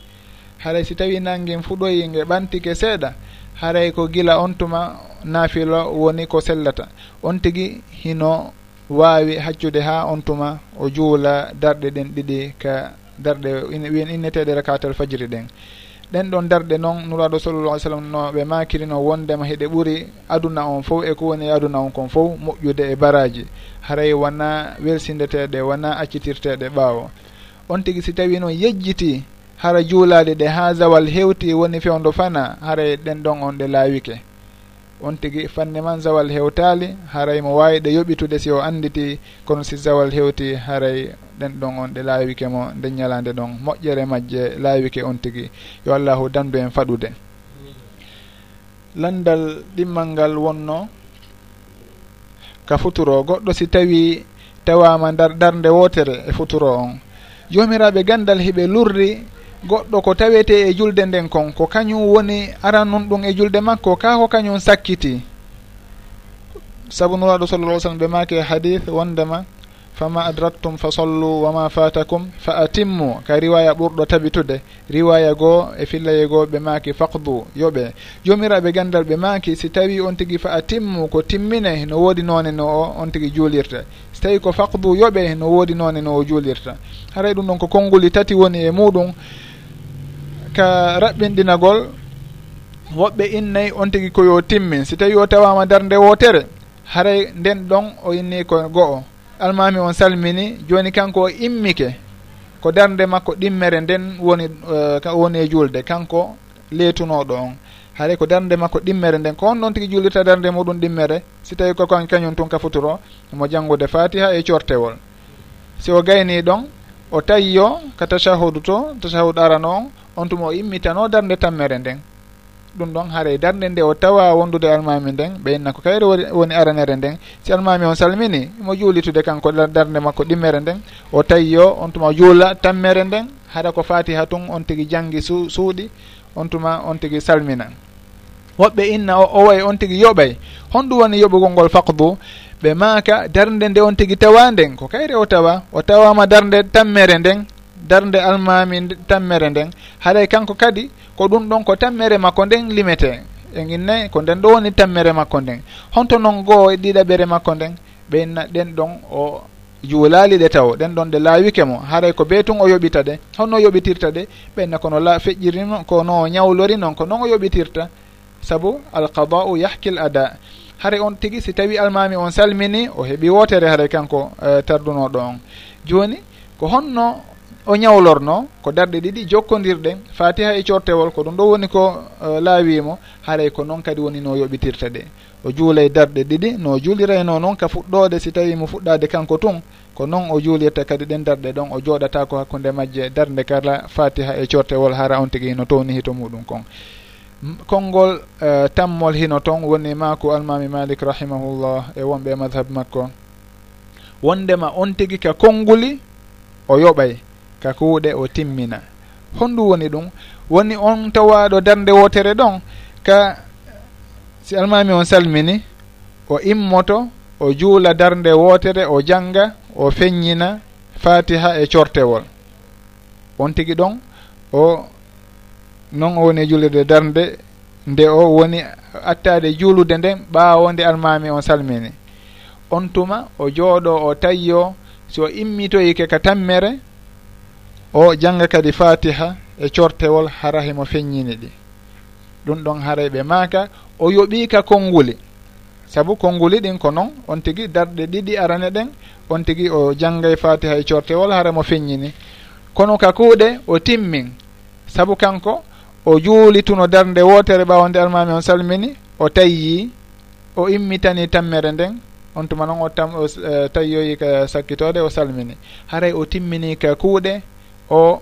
Speaker 1: Haray si tawi nangue nguen fuɗoyi nge ɓantike seeɗa haray ko gila on tuma naafilo woni ko sellata. On tigi hino wawi haccude ha on tuma o juula darɗe ɗen ɗiɗi ka darɗe wiyen inneteɗe rakatal fajiri ɗen. Ɗen ɗon darɗe noon nuraɗo sallallah sallam no ɓe makirino wondema heɗe ɓuuri aduna on fof e ko woni aduna on kon fof moƴƴude e baraji. Haray wona welsindeteɗe wona accitirteɗe ɓaawo. On tigui si tawi noon yejjiti hara juulade ɗe ha zawal hewti woni fewdo fana haray ɗen ɗon on ɗe laawike. On tigi fanne man zawal hewtali haray mo wawi ɗe yoɓitude si o anditi kono si zawal hewti haray ɗen ɗon on ɗe laawike mo nde ñalande ɗon moƴƴere majje laawike on tigi. Yo allahu dandu en faɗude. Landal ɗimmal ngal wonno ka futuro. Goɗɗo si tawi tawama dar darde wotere e futuro on. Jomiraɓe gandal hiɓe lurri goɗɗo ko tawete e julde nden kon ko kañum woni aranun ɗum e julde makko ka ko kañum sakkiti. Sabu nuraɗo sallallah sallam ɓe maake hadith wondema fama adraktum fa sollu wama fatakum fa atimmu. Ka riwaya ɓurɗo tabitude. Riwaya goo e fillaye goo ɓe maaki fakdu yoɓe jomiraɓe gandal ɓe maaki si tawi on tigui fa atimmu ko timmine no woodi none no o on tigui juulirta si tawi ko fakdu yoɓe no woodi none no o juulirta. Haray ɗum ɗon ko konnguli tati woni e muɗum. Ka raɓɓinɗinagol woɓɓe innayyi on tigui koyo timmin. Si tawi o tawama darde wotere haray nden ɗon o inni ko go'o almami on salmini joni kanko o immike ko darde makko ɗimmere nden woni uh, woni e julde. Kanko leetunoɗo on. Haare ko darde makko ɗimmere nden. Ko on ɗon tigui jullirta darde muɗum ɗimmere si tawi ko kañum tun ka futuro mo janggude fatiha e cortewol. Si o gayni ɗon o tayiyo ka tachahudu to tachahudu arano on on tuma o immitano darde tammere nden. ɗum ɗon haare darde nde o tawa wondude almami nden ɓeynna ko kayre woni aranere nden. Si almami on salmini mo juulitude kanko darde makko ɗimmere nden o tawiyo on tuma juula tammere nden haɗa ko fati ha tun on tigui janggi su suuɗi on tuma on tigui salmina. Woɓɓe inna o way on tigui yoɓay honɗum woni yoɓugol ngol fakdu ɓe maaka darde nde on tigui tawa nden ko kayre o tawa o tawama darde tammere nden darde almami tammere nden. Haaɗay e kanko kadi ko ɗum ɗon ko tammere makko nden limete. En innayi ko nden ɗo woni tammere makko nden. Honto noon goo e ɗiɗaɓere makko nden ɓeyna ɗen ɗon o juulali ɗe taw ɗen ɗon ɗe laawike mo. Haray e ko be tun o yoɓita ɗe holno yoɓitirta ɗe ɓenna kono la feƴƴiri feƴƴirino kono ñawlori noon ko noon o yoɓitirta. Saabu alqada'u yahkil ada. Hare on tigi si tawi almami on salmini o heeɓi wotere haray e kanko uh, tardunoɗo on. Joni ko honno o ñawlorno ko darɗe ɗiɗi jokkodirɗe fatiha e cortewol ko ɗum ɗo woni ko uh, laawimo haray ko noon kadi woni no yoɓitirta ɗe. O juulay e darɗe ɗiɗi no juulirayno noon ka fuɗɗode si tawi mo fuɗɗade kanko tun ko noon o juulirta kadi ɗen darɗe ɗon o jooɗata ko hakkude majje e darde kala fatiha e cortewol hara on tigui no towni hito muɗum kon. Konngol uh, tammol hino toon woni ma almami malik rahimahullah e wonɓe madhab makko. Wondema on tigui ka konnguli o yoɓay. ka kuuɗe o timmina. Honɗum woni ɗum. Woni on tawaɗo darde wotere ɗon ka si almami on salmini o immoto o juula darde wotere o janga o feññina fatiha e cortewol. On tigi ɗon o noon o woni e julirde darde nde o woni attade juulude nden ɓaawo nde almami on salmini. On tuma o jooɗo o tayyo so immitoyike ka tammere o janga kadi fatiha e cortewol hara hemo feññini ɗi. Ɗum ɗon haray ɓe maaka o yoɓiika konnguli. Sabu konnguli ɗin ko noon on tigi darɗe ɗiɗi arane ɗen on tigi o jannga e fatiha e cortewol hara mo feññini. Kono ka kuuɗe o timmin. Sabu kanko o juulituno darde wootere ɓawonde almami on salmini o tayyi o immitani tammere nden on tuma noon o tam o uh, tayyoyi ka sakkitode o salmini. Haray o timmini ka kuuɗe o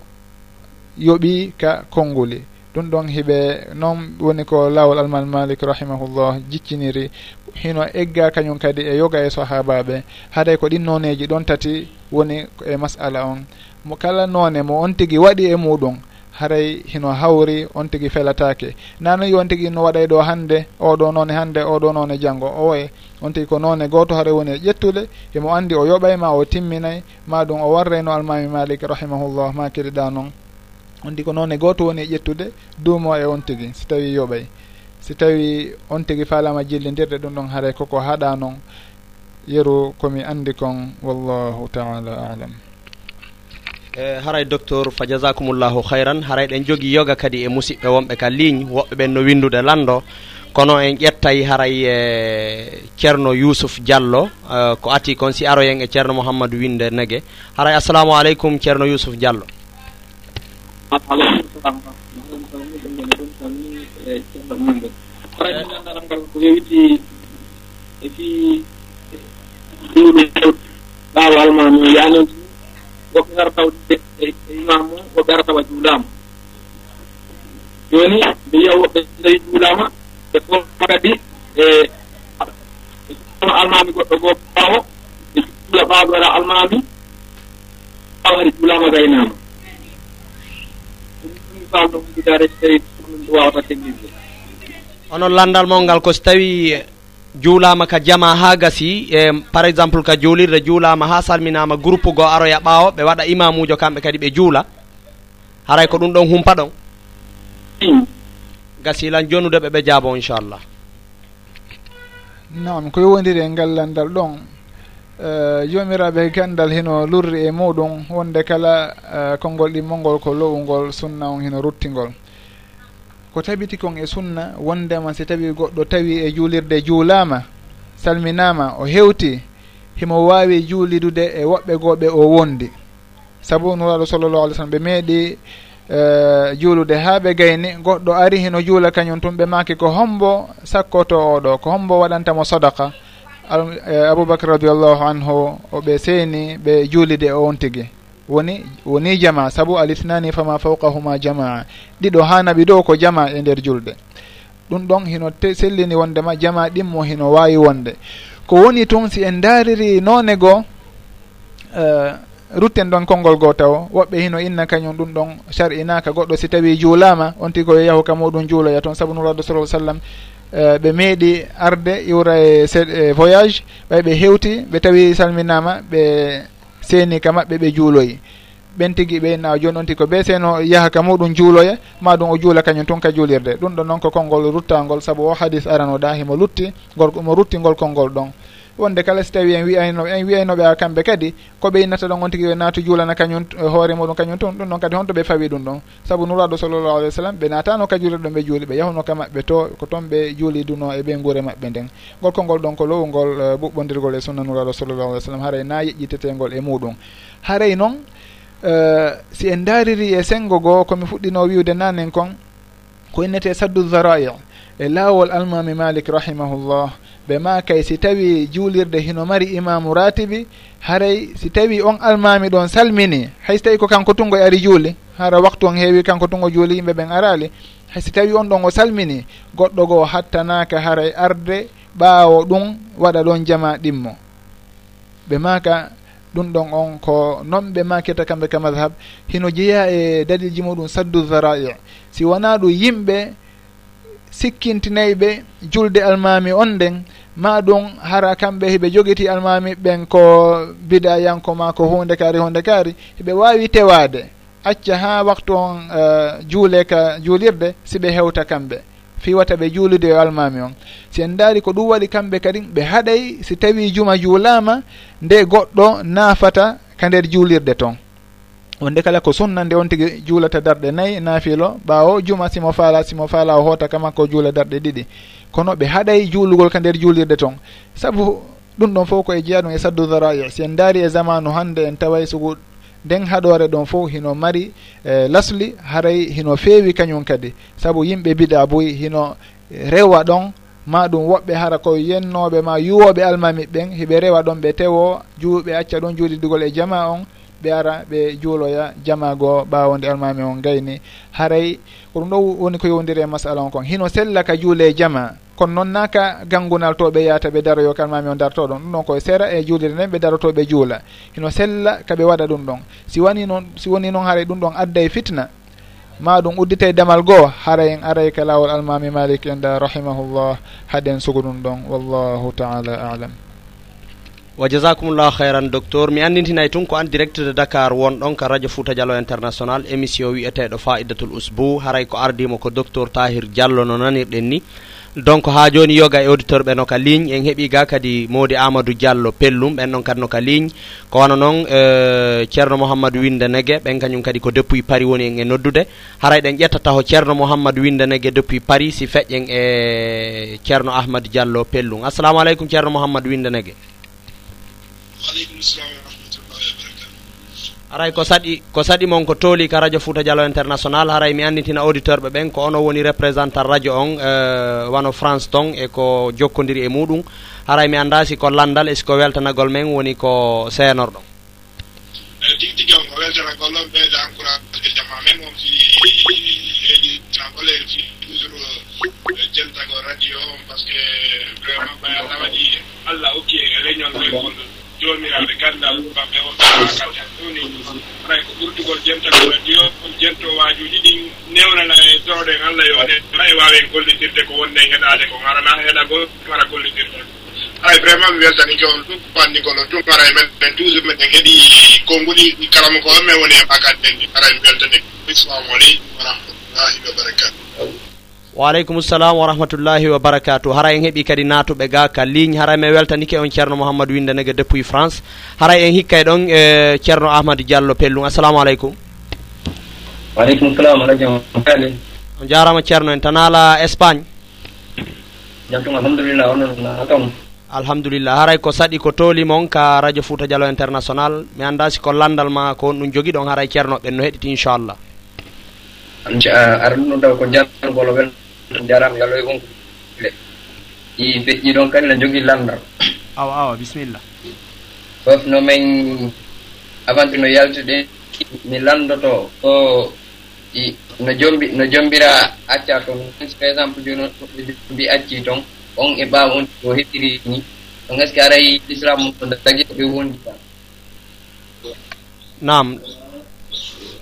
Speaker 1: yoɓi ka konnguli ɗum ɗon hiɓe noon woni ko lawol almal malik rahimahullah jicciniri hino egga kañum kadi e yoga e sahabaɓe haaɗay ko ɗin noneji ɗon tati woni e masala on. Mo kala none mo on tigui waɗi e muɗum. haray hino hawri on tigi felatake. Nano yi on tigi no waɗay ɗo hannde oɗo noone hannde oɗo noone janngo o e on tigi ko noone goto haray woni e ƴettude emo andi o yoɓayma o timminay. Ma ɗum o warrayno almami malik rahimahullah ma kiriɗa noon on tigi ko noone goto woni e ƴettude duumo e on tigi si tawi yoɓay. Si tawi on tigi falama jillidirde ɗum ɗon haray koko haɗa noon yeru komi andi kon wallahu taala alam.
Speaker 2: e haray docteur fa jasakumullahu hayran haray ɗen jogui yoga kadi e musidɓe wonɓe ka ligne woɓɓe ɓen no windude lando kono en ƴettay haray e ceerno yousuf diallo uh, ko ati kon si aroyen e ceerno mouhamadou winde nege haray assalamu aleykum ceerno yousuf diallo
Speaker 7: e fi ɗawal ma mi yanon woko gartaw e, e, e imam mum o gartawa juulama. Joni mbi yiya woɓɓe tawi juulama e fo kadi e almami goɗɗo goo ɓaawo e juula ɓaaɗo ara almami ɓaawo ari juulama gaynama ɗum falno humpitare so tawi ɗum wawata teglinde
Speaker 2: onon landal mon ngal ko so tawi juulama ka jama ha gasi e par exemple ka juulirde juulama ha salminama groupe go aroya ɓaawo ɓe waɗa imamujo kamɓe kadi ɓe juula. Haray ko ɗum ɗon humpa ɗon? Mm. Gasilan jonude ɓe ɓe jaabo inchallah.
Speaker 1: Nam ko yowodiri e ngallandal ɗon e, jomiraɓe gandal hino lurri e muɗum wonde kala e, konngol ɗimmolngol ko lowungol sunna on hino ruttingol. ko tabiti kon e sunna wondema si tawi goɗɗo tawi e juulirde juulama salminama o hewti himo wawi juulidude e woɓɓe gooɓe o wondi. Saabu nuraɗo sallllahu alih sallam ɓe meeɗi uh, juulude ha ɓe gayni goɗɗo ari hino juula kañum tun ɓe maki ko hombo sakkoto oɗo ko hombo waɗantamo sodaka e, aboubacre radiallahu anhu oɓe seeni ɓe juulide o on tigui woni woni jama saabu alithnani fama fawqahuma jamaa. Ɗiɗo ha naɓi ɗo ko jama e nder julɗe ɗum ɗon hino sellini wondema jama ɗimmo hino wawi wonde. Ko woni tun si en dariri none goo uh, rutten ɗon konngol goo taw woɓɓe hino inna kañum ɗum ɗon sar'inaka goɗɗo si tawi juulama on tigi ko yahu ka muɗum juuloya toon. Saabu nuraɗo sala sallam e, ɓe uh, meeɗi arde iwra e, e voyage ɓay ɓe hewti ɓe tawi salminama ɓe seeni ka maɓɓe ɓe juuloyi. Ɓen tigi ɓe na joni on tigi ko ɓe seeno yaha ka muɗum juuloya ma ɗum o juula kañum tun ka juulirde. Ɗum ɗon noon ko konngol ruttangol saabu o hadis aranoɗa himo lutti gorko mo rutti ngol konngol ɗon. wonde kala so tawi en wiyayno en wiyaynoɓe a kamɓe kadi koɓe innata ɗon on tigui ɓe naatu juulana kañum eh, hoore muɗum kañum tun ɗum ɗon kadi honto ɓe fawi ɗum ɗon. Saabu nuraɗo sallllahu alih w sallam ɓe natano ka juule ɗon ɓe juuli ɓe yahuno ka maɓɓe to ko toon ɓe juuliduno e ɓe guure maɓɓe nden. Gorko ngol ɗon ko lowugol eh, ɓuɓɓodirgol e sunna nuraɗo sallllahu alih w sallam haray na yeƴƴitetegol e muɗum. Haray noon eh, si en daariri e sengo goo komi fuɗɗino wiwde nanen kon ko innete e saddu dharai e laawol almami malik rahimahullah. ɓe ma kay si tawi juulirde hino mari imamu ratibi haray si tawi on almami ɗon salmini hay so tawi ko kanko tungo e ari juuli hara waktu on heewi kanko tungo juuli yimɓe ɓen arali hay so tawi on ɗon o salmini goɗɗo goo hattanaka haray arde ɓaawo ɗum waɗa ɗon jama ɗimmo. Ɓe maka ɗum ɗon on ko noon ɓe makirta kamɓe ka madhab hino jeeya e dalilji muɗum saddu zara'i si wona ɗum yimɓe sikkintinayɓe julde almami on nden ma ɗum hara kamɓe heɓe jogiti almami ɓen ko bida yanko ma ko hunde kaari hunde kaari heɓe wawi tewade. Acca ha waktu on uh, juule ka juulirde siɓe hewta kamɓe. Fiwata ɓe juulude e almami on. Si en daari ko ɗum waɗi kamɓe kadi ɓe haɗay si tawi juma juulama nde goɗɗo naafata ka nder juulirde toon wonde kala ko sunna nde on tigi juulata darɗe nayyi naafilo ɓaawo juma simo faala simo faala o hoota kama ko juula darɗe ɗiɗi. Kono ɓe haɗay juulugol ka nder juulirde toon sabu ɗum ɗon fof koye jeeya ɗum e saddu dara'i si en daari e zamanu hannde en taway sugu nden haɗore ɗon fof hino mari e lasli haray hino feewi kañum kadi. Sabu yimɓe biɗa boyi hino e, rewa ɗon ma ɗum woɓɓe hara ko yennoɓe ma yuwoɓe almamiɓe ɓen hiɓe rewa ɗon ɓe tewo juuɓe acca ɗon juuɗidigol e jama on. ɓe ara ɓe juuloya jama goo ɓaawo almami on gayni. Haray ko ɗum ɗo woni ko yowdiri e masala on kon. Hino sella ka juule jama. Kono noon naka gangunal to ɓe yahata ɓe daroyo kan mami on darto ɗon. Ɗum ɗon koye seera e juulire nden ɓe daroto ɓe juula. Hino sella kaɓe waɗa ɗum ɗon. Si wani noon si woni noon haray ɗum ɗon adda e fitna ma ɗum uddita e damal goo haray en aray ka lawol almami malik en da rahimahullah. Haɗen sugu ɗum ɗon wallahu taala alam.
Speaker 2: wa jasakumllahu hayran docteur. Mi andintinay tun ko an direct de dakar wonɗon ka radio fouta diallo international émission wiyeteɗo faidatul usbou haray ko ardimo ko docteur tahir diallo no nanirɗen ni. Donc ha joni yoga e auditeur ɓe no ka ligne en heeɓi ga kadi modi amadou diallo pellum ɓen noon kadi no ka ligne ko wana noon e, ceerno mouhamadou winde negue ɓen kañum kadi ko depuis paris woni en e noddude. Haray ɗen ƴettata ho ceerno mouhamadou winde negue depuis paris si feƴƴen e ceerno ahmadou diallo pellum. Assalamu aleykum ceerno mouhamadou winde negue
Speaker 9: aleykum salam wa rahmatullahi
Speaker 2: wa aray ko saɗi ko saɗi mon ko tooli ka radio fouta dialo international. Haray mi annitina auditeur ɓe ɓen ko ono woni représentant radio on uh, wano france ton e ko jokkodiri e muɗum. Haray mi annda siko landal e siko weltanagol men woni ko seenorɗon
Speaker 9: eyi euh, tigi tigi on ko weltanagol on ɓeyde encourage jama men. On fi eɗitagol e fi toujours euh, jeltago radio on par ce que vraiment ɓay allah waɗi allah okki e réunion men e gonɗon joomiraaɓe ganndal maɓɓe oakadi ɗoni ray ko ɓurtugol jentagol radio ɗum jentowaajuuji ɗin newnana e dooɗen allah yoɗe ara e waawen gollitirde ko wonde e heɗaade ko arana heɗago ara gollitirde ay vraiment mi weltani joon ɗum fanndigolo ɗum ara e meɗen toujours meɗen heɗi konnguli karama ko homme woni e bakatɗen ɗi. Ara mi weltade assalamu aleykum wa rahmatullahi wa barakatu
Speaker 2: waaleykum salam wa rahmatullahi wa barakatu hara en heeɓi kadi natuɓe ga ka ligne hara men weltanike on ceerno mouhamadou windanege depuis france. Hara en hikkay e ɗon e ceerno ahmadou diallo pellum assalamu aleykum.
Speaker 10: Waaleykum salam alajaale
Speaker 2: on jarama ceerno en. Tanala espagne.
Speaker 10: Jamtum alhamdulillah onon kam
Speaker 2: alhamdulillah. Haray ko saɗi ko tooli on ka radio fouta dialo international. Mi annda siko landal ma ko on ɗum jogui ɗon. Haray e ceernoɓen no heɗiti inchallah
Speaker 10: ar ɗum ɗon taw ko jangol wel jaram ngal oye wonko le. Ɗi ɗon kadi ne jogui landal.
Speaker 2: Awa awa bisimilla.
Speaker 10: Fof no min avant no yaltude mi landoto o no jombi no jombira acca toon par exemple joni jombi acci toon on e ɓaawa on o heɓiri ni. On est ce que aray l'islam o dagi ɓe wondi
Speaker 2: nam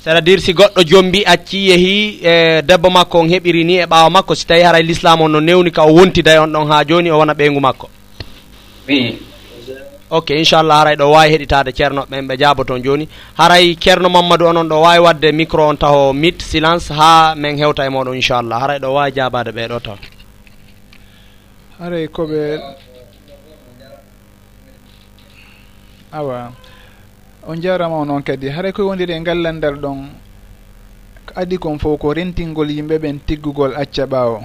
Speaker 2: c'est à dire si goɗɗo jombi acci yeehi e debbo makko on heɓiri ni e ɓaawa makko. Si tawi haray l'islam on no newni ka o wontida e on ɗon ha joni o wona ɓeygu makko.
Speaker 10: Oui
Speaker 2: ok inchallah haray ɗo wawi heɗitade ceerno ɓen ɓe jaabo toon joni haray ceerno mamadou onon ɗo wawi wadde micro on taho mit silence ha min hewta e moɗon inchallah. Haray ɗo wawi jabade ɓeɗo taw.
Speaker 1: Haray koɓe awa. on jarama o noon kadi haray koye wondiri e ngallandal ɗon adi kon fof ko rentingol yimɓe ɓen tiggugol acca ɓaawo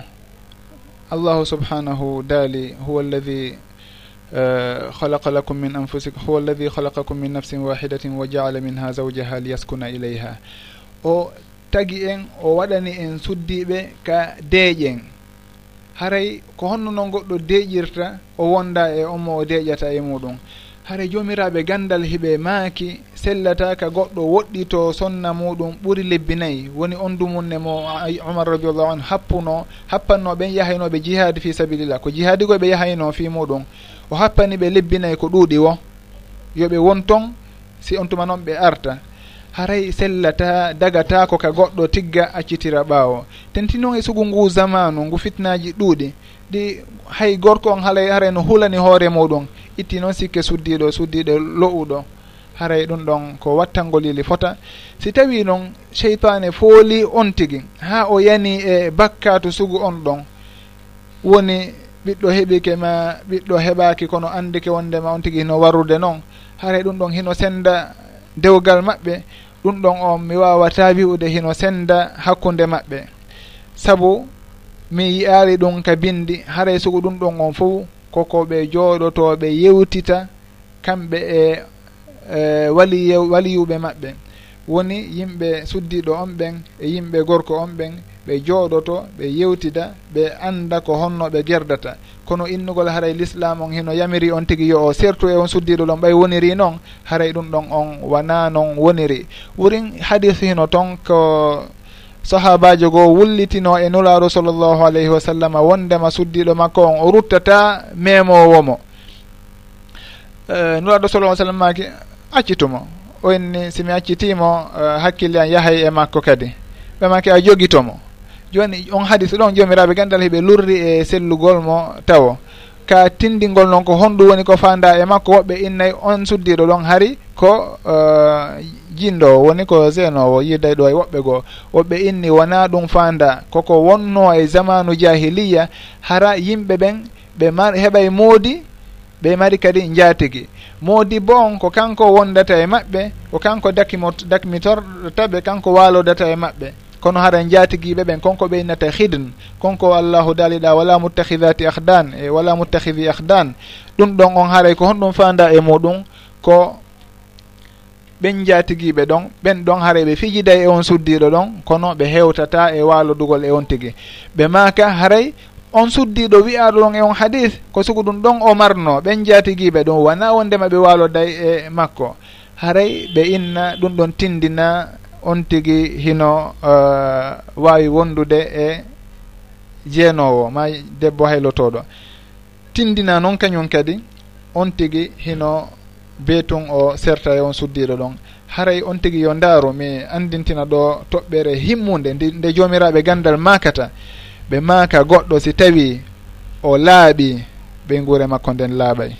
Speaker 1: allahu subhanahu daali huwa alladi خلق لكم من أنفسكم هو الذي خلقكم من نفس واحدة وجعل منها زوجها ليسكن إليها o tagi en o waɗani en suddiɓe ka deeƴen haray ko honno noon goɗɗo deeƴirta o wonda e omo o deeƴata e muɗum hare jomiraɓe gandal hiɓe maaki sellataka goɗɗo woɗɗi to sonna muɗum ɓuuri lebbi nayyi woni on dumunne mo umar radiallahu anu happuno happanno ɓen yahaynoɓe jihadi fi sabilillah. Ko jihadi koɓe yahayno fi muɗum. O happani ɓe lebbi nayyi ko ɗuuɗi wo. Yoɓe won ton si on tuma noon ɓe arta. Haray sellata dagatako ka goɗɗo tigga accitira ɓaawo. Tenti noon e sugu ngu zamanu ngu fitnaji ɗuuɗi. Ɗi hay gorko on haalay haray no hulani hoore muɗum. itti noon sikke suddiɗo suddiɗo lo'uɗo. Haray ɗum ɗon ko wattangolili fota. Si tawi noon cheytane fooli on tigi. Ha o yani e bakkatu sugu on ɗon. Woni ɓiɗɗo heɓike ma ɓiɗɗo heɓaki kono andike wondema on tigi hino warrude noon. Haray ɗum ɗon hino senda dewgal maɓɓe. Ɗum ɗon on mi wawata wi'ude hino senda hakkude maɓɓe. Saabu mi yiyari ɗum ka bindi haray sugu ɗum ɗon on fof koko ɓe jooɗotoɓe yewtita kamɓe e, e wali waliyuɓe maɓɓe woni yimɓe suddiɗo on ɓen e yimɓe gorko on ɓen ɓe jooɗoto ɓe yewtida ɓe annda ko honno ɓe gerdata. Kono innugol haray l'islam on hino yamiri on tigi yo o surtout e on suddiɗo ɗon ɓay woniri noon haray ɗum ɗon on wona noon woniri. Ɓurin hadis hino toon ko sahabajo goo wullitino e nulaaru sallllahu alayhi wa sallam wondema suddiɗo makko on o ruttata memowomo. E, Nulaaɗo sallah sallam maki accitumo o inni simi accitimo e, hakkille an yahay e makko kadi. Ɓe maki a jogitomo. Joni on hadis ɗon jomiraɓe gandal heɓe lurri e sellugol mo tawo. Ka tindingol noon ko honɗum woni ko fanda e makko woɓɓe innayi on suddiɗo ɗon hari ko uh, jinɗo woni ko senowo yidday ɗo e woɓɓe goo. Woɓɓe inni wona ɗum fanda koko wonno e zamanu jahiliya hara yimɓe ɓen ɓe mar heɓay moodi ɓe mari kadi jaatigi moodi bo on ko kanko wondata e maɓɓe ko kanko dakimo dakmitortaɓe kanko walodata e maɓɓe. Kono hara jaatigiɓe ɓen konko ɓe innata hidn konko allahu daaliɗa wala muttahidati ahdan e wala muttahidi ahdan ɗum ɗon on haaray ko honɗum fanda e muɗum ko ɓen jatiguiɓe ɗon ɓen ɗon haara ɓe fijida e on suddiɗo ɗon kono ɓe hewtata e walodugol e on tigui ɓe maka haray on suddiɗo wiyaɗo ɗon e on hadis ko sugu ɗum ɗon o marno ɓen jatiguiɓe ɗum wona wondema ɓe waloda e makko. Haray ɓe inna ɗum ɗon tindina on tigui hino uh, wawi wondude e jeenowo ma debbo haylotoɗo. Tindina noon kañum kadi on tigui hino be tun o serta e on suddiɗo ɗon. Haray on tigui yo ndaaru mi andintina ɗo toɓɓere himmude nde joomiraɓe gandal makata. Ɓe maaka goɗɗo si tawi o laaɓi ɓe guure makko nden laaɓay.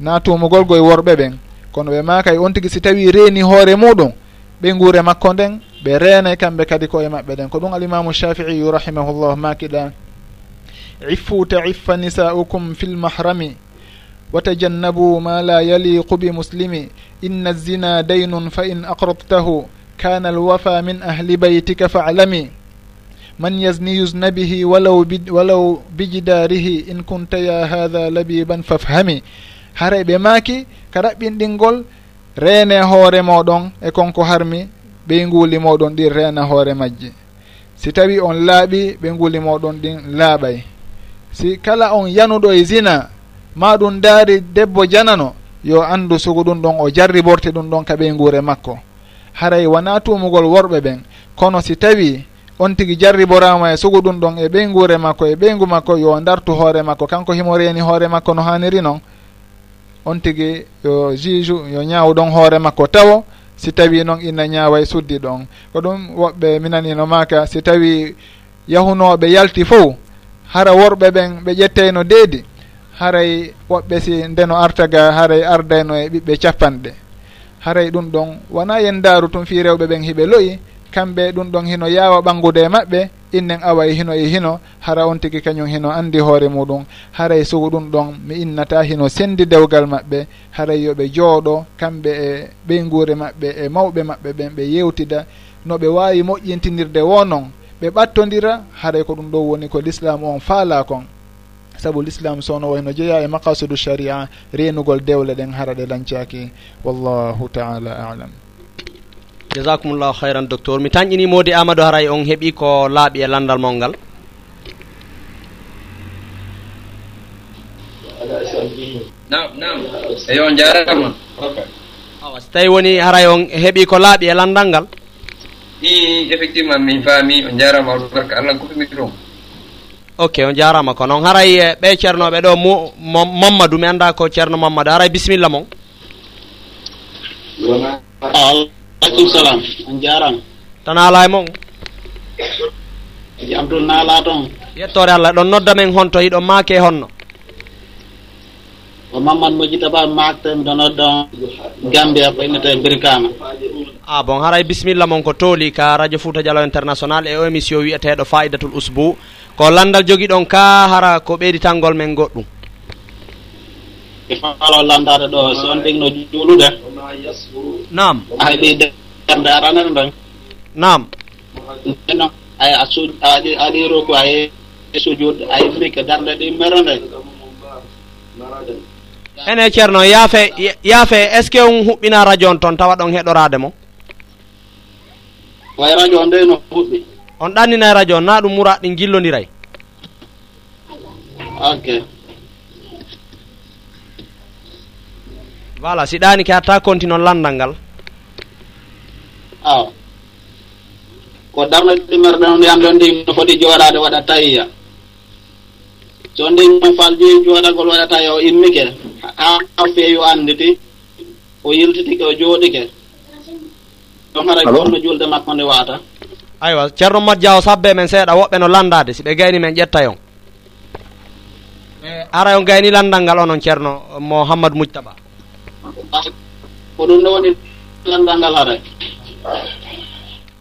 Speaker 1: Na tumugol goye worɓe ɓen kono ɓe maaka e on tigui si tawi reeni hoore muɗum ɓe guure makko nden ɓe reenay kamɓe kadi ko e maɓɓe ɗen ko ɗum alimamu shafiiyu rahimahullah makiɗa iffuta iffa nisaukum fi lmahrami وتجنبوا ما لا يليق بمسلم إن الزنا دين فإن أقرضته كان الوفى من أهل بيتك فاعلمي من يزني يزن به ولو, ولو بجداره إن كنت يا هذا لبيبا فافهمي haray ɓe maaki ka ɗaɓɓinɗingol reene hoore moɗon e konko harmi ɓe nguuli moɗon ɗin reena hoore majji si tawi on laaɓi ɓe nguuli moɗon ɗin laaɓay si kala on yanuɗo e zina ma ɗum daari debbo janano yo anndu sugu ɗum ɗon o jarriborte ɗum ɗon ka ɓey nguure makko. Haray wona tumugol worɓe ɓen kono si tawi on tigi jarriborama e sugu ɗum ɗon e ɓeyguure makko e ɓeygu makko yo dartu hoore makko kanko himo reeni hoore makko no haniri noon on tigi yo juge yo ñaawɗon hoore makko tawo si tawi noon inna ñaawa e suddi ɗon. Ko ɗum woɓɓe minanino maka si tawi yahunoɓe yalti fof hara worɓe ɓen ɓe ƴetteyno deedi haray woɓɓe si ndeno artaga haray ardayno e ɓiɓɓe capanɗe. Haray ɗum ɗon wona yen daaru tum fi rewɓe ɓen hiɓe loyi kamɓe ɗum ɗon hino yaawa ɓangude e maɓɓe innen awa e hino e hino hara on tigi kañum hino anndi hoore muɗum. Haray sugu ɗum ɗon mi innata hino sendi dewgal maɓɓe haray yoɓe jooɗo kamɓe e ɓeyngure maɓɓe e mawɓe maɓɓe ɓen ɓe yewtida no ɓe waawi moƴƴintinirde wo non ɓe ɓattodira haray ko ɗum ɗo woni ko l'islam on faala kon saabu l'islam sowno wayno jeeya e maqasidu sharia renugol dewle ɗen hara ɗe dañcaki wallahu taala alam.
Speaker 2: Jasakumllahu hayran docteur. Mi tañƴini modi amadou haray on heeɓi ko laaɓi e landal mol ngal
Speaker 10: nam nam eyo jarama
Speaker 2: awa so tawi woni haray on heeɓi ko laaɓi e landal ngal?
Speaker 10: I effectivement min faami o jarama albarka allah gofimi ɗum
Speaker 2: ok on jarama ko noon haray eh, ɓe ceernoɓe ɗo mo mamadou mi anda ko ceerno mamadou. Haray bisimilla moon
Speaker 11: aleykum salam on jarama
Speaker 2: tan ala e moon
Speaker 11: jam toon naala toon.
Speaker 2: Yettore allah ɗon nodda men honto hiɗon maake honno.
Speaker 11: O mamadou moƴƴi taban maakten ɗo nodda gambia ko innete birkama
Speaker 2: a bon haray bisimilla mon ko tooli ka radio fouta dialo international e o émission wiyeteɗo faidatul usbou ko landal jogiɗon ka hara ko ɓeyditangol men goɗɗum.
Speaker 11: Ifalo landade ɗo so on ɗigno juulude.
Speaker 2: Nam
Speaker 11: hay ɓeyderde aranere ɗon.
Speaker 2: Nam
Speaker 11: eno ay a su aɗi aɗiro ko aye sujude ay mike darde ɗi mere nde.
Speaker 2: Ene ceerno yaafe yaafe est ce que on huɓɓina radio on toon tawa ɗon heɗorade mo?
Speaker 11: way radio o nde e no fuɗɗi.
Speaker 2: On ɗannina e radio on na ɗum mura ɗi gillodiray.
Speaker 11: Ok.
Speaker 2: Voilà si ɗani ke hatta continue landal ngal.
Speaker 11: Aw. Ko darde ɗimerɗen ndi hande ndi no foti jooɗade waɗa tayiya so ndi mo falji jooɗagol waɗa tayiya o immike ha feewi o anditi o yiltitike o jooɗike. ɗon haray gorno julde makko nde waata
Speaker 2: aywa ceerno mat diaw sabbe men seeɗa woɓɓe no landade si ɓe gayni men ƴetta yon. Eh, Ara yon gayni landal ngal onon ceerno mohammadou moujtaba
Speaker 11: ko ɗum nde woni landal ngal haray?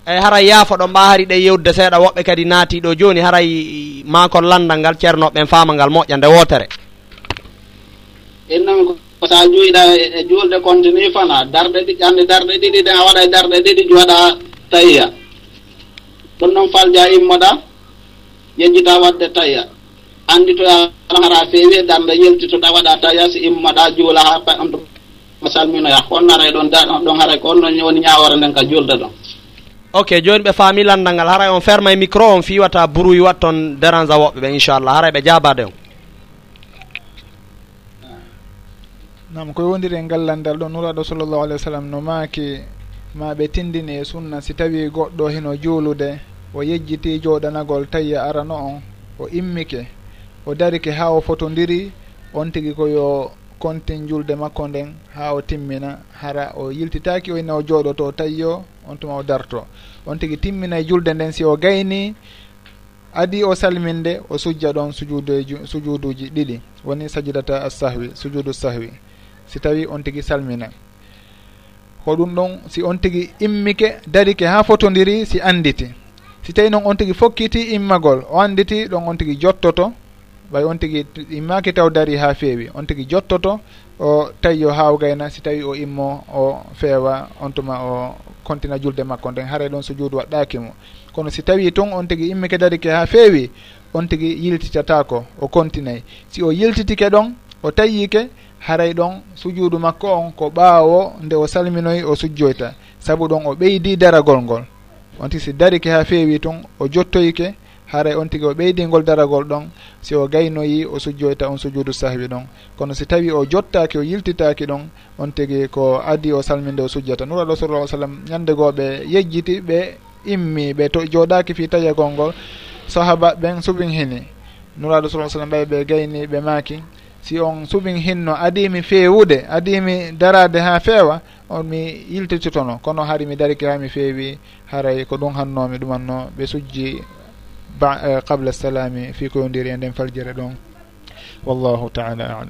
Speaker 2: Eyyi haray yaafo ɗo mba hari ɗe yewde seeɗa woɓɓe kadi naati ɗo joni haray makon landal ngal ceernoɓeɓen faama ngal moƴƴa nde wotere
Speaker 11: innan ko sa juyiɗa e juulde continue fana darɗe ɗi ƴande darɗe ɗiɗi ɗen a waɗa e darɗe ɗiɗi jowaɗa tayiya ɗum noon falja immoɗa yejjita wadde tayiya andi to hara feewi e darde yeltitoɗa waɗa tayiya si immoɗa juula ha ma salminoya honnara ɗon ɗon haara ko on noon woni ñawore nden ka julde ɗon.
Speaker 2: Ok joni ɓe faami landal ngal. Haara on ferma e micro on fiwata bruit wat toon dérange a woɓɓe ɓe inchallah. Haara ɓe jabade on.
Speaker 1: nam koye wondiri e ngallandal ɗon nuraɗo sallllahu alih w sallam no maaki ma ɓe tindini e sunna si tawi goɗɗo hino juulude o yejjiti jooɗanagol tawi arano on o immike o darike ha o fotodiri on tigi koyo kontin julde makko nden ha o timmina hara o yiltitaki o inna o jooɗoto o tawiyo on tuma o darto. On tigi timmina e julde nden si o gayni adi o salminde o sujja ɗon sujudeji sujuduji ɗiɗi. Woni sajidata assahwi sujudu sahwi si tawi on tigi salminani ko ɗum ɗon si on tigi immike darike ha fotodiri si anditi. Si tawi noon on tigi fokkiti immagol o anditi ɗon on tigi jottoto ɓay on tigi immaki taw dari ha feewi on tigi jottoto o tawi yo haw gayna si tawi o immo o feewa on tuma o kontina julde makko. Nden haara ɗon so juudu waɗɗaki mo. Kono si tawi toon on tigi immike darike ha feewi on tigi yiltitatako o continayi si o yiltitike ɗon o tayyike haray ɗon sujuudu makko on ko ɓaawo nde o salminoyi o sujjoyta. Sabu ɗon o ɓeydi daragol ngol. On tigi si darike ha feewi tun o jottoyike haray on tigi o ɓeydingol daragol ɗon si o gaynoyi o sujjoyta on sujuudu sahwi ɗon. Kono si tawi o jottaki o yiltitaki ɗon on tigi ko adi o salminde o sujjata. Nuraɗo sallah sallam ñandegooɓe yejjiti ɓe immi ɓe to jooɗaki fi tayagol ngol sahaba ɓen suɓin hini. Nuraɗo sa sallam ɓay ɓe gayni ɓe maaki. si on suɓin hinno adimi feewude adimi darade ha feewa on mi yiltititono kono hari mi dariki ha mi feewi haray ko ɗum hannomi ɗumanno ɓe sujji ba e, qable salami fi koyodiri e nden faljere ɗon. Wallahu taala alam.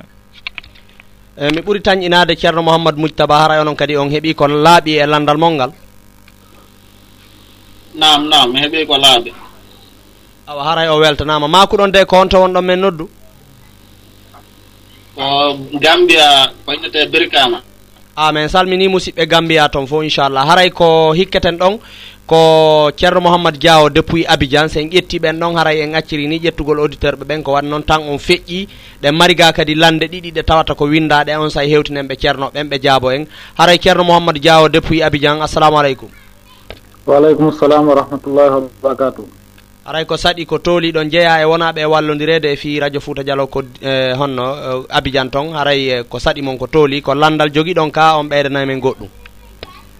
Speaker 2: E, mi ɓuri tañƴinade ceerno mouhamadou moujtaba haray onon kadi on heeɓi ko laaɓi e landal mol ngal
Speaker 11: nam nam mi heeɓi ko laaɓi.
Speaker 2: Awa haray o weltanama makuɗon de ko honto wonɗon men noddu?
Speaker 11: ko gambia koynete birkama
Speaker 2: amin. Salmini musidɓe gambiya toon fo inchallah. Haray ko hikketen ɗon ko ceerno mouhammad diawo depuis abidjan sen ƴetti ɓen ɗon haray en acciri ni ƴettugol auditeur ɓe ɓen ko waɗi noon tan on feƴƴi. Ɗe mariga kadi lande ɗiɗi ɗe tawata ko windaɗe on say hewtinen ɓe ceerno ɓen ɓe jaabo en. Haray ceerno mouhammad diawo depuis abidjan assalamu aleykum.
Speaker 12: Waaleykum salam wa rahmatullahi wa barakatuh.
Speaker 2: aray ko saɗi ko tooli ɗon jeeya e wonaɓe wallodirede e fi radio fouta dialo ko e, honno e, abidjan ton. Haray e, ko saɗi mon ko tooli. Ko landal joguiɗon ka on ɓeydanamen goɗɗum.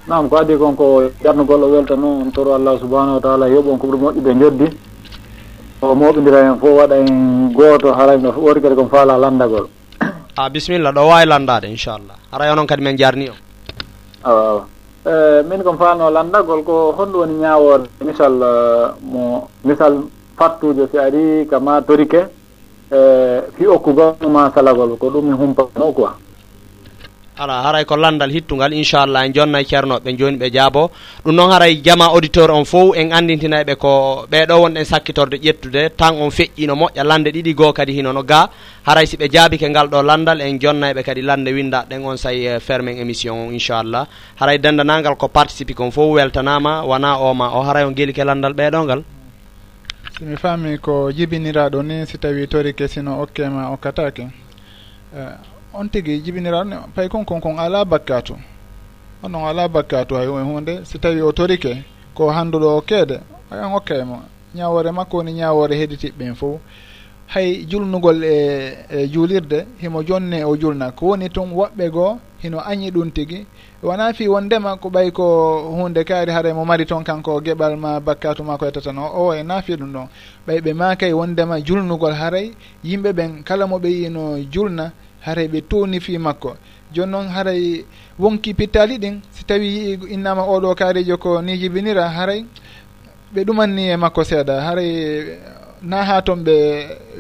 Speaker 12: Nam ko adi kon ko jarnugol o welta noon on toro allah subahanahu wa taala yoɓon ko ɓuuri moƴƴude joddi o moɓidira hen fof waɗa en goto haray no ori kadi kon faala landagol.
Speaker 2: Ah, A bisimilla ɗo wawi landade inchallah. Haray onon kadi min jarni o
Speaker 12: awa awa. Eh, min komi falno landagol ko honɗum woni ñaworde misal eh, mo misal fattujo si ari kama torike e fi okku gonnuma salagol ko ɗum e mi humpano quoi.
Speaker 2: ala haray ko landal hittugal inchallah en jonnay ceernoɓe joni ɓe jaabo. Ɗum noon haray jama auditeur on fof en andintinayɓe ko ɓeɗo wonɗen sakkitorde ƴettude. Tan on feƴƴino moƴƴa lande ɗiɗi goo kadi hinono ga. Haray siɓe jaabi ke ngal ɗo landal en jonnayɓe kadi lande windaɗen on say eh, fermen émission o inchallah. Haray dendanagal ko participe kon fof weltanama wona oma o haray on gueli ke landal ɓeɗongal
Speaker 1: simi faami ko jibiniraɗo ni si tawi tori kesino okkema okkatake eh, on tigi jibiniraɗo pay kon kon kon ala bakkatu. Onon ala bakkatu hay um e hunde si tawi o torike ko handuɗo o keede ayan okkaymo ñawore makko woni ñawore heeditiɓɓen fof hay julnugol e, e juulirde himo jonne o julna. Ko woni tun woɓɓe goo hino añi ɗum tigi. Wona fi wondema ko ɓay ko hunde kaari haara mo mari toon kanko geɓal ma bakkatu ma ko yettatan o o e naafi ɗum ɗon. Ɓay ɓe makay wondema julnugol haaray yimɓe ɓen kala mo ɓe yino julna. haray ɓe towni fi makko. Joni noon haray wonki pittali ɗin si tawi yii innama oɗo kaarijo ko ni jibinira haray ɓe ɗumanni e makko seeɗa. Haray na ha toon ɓe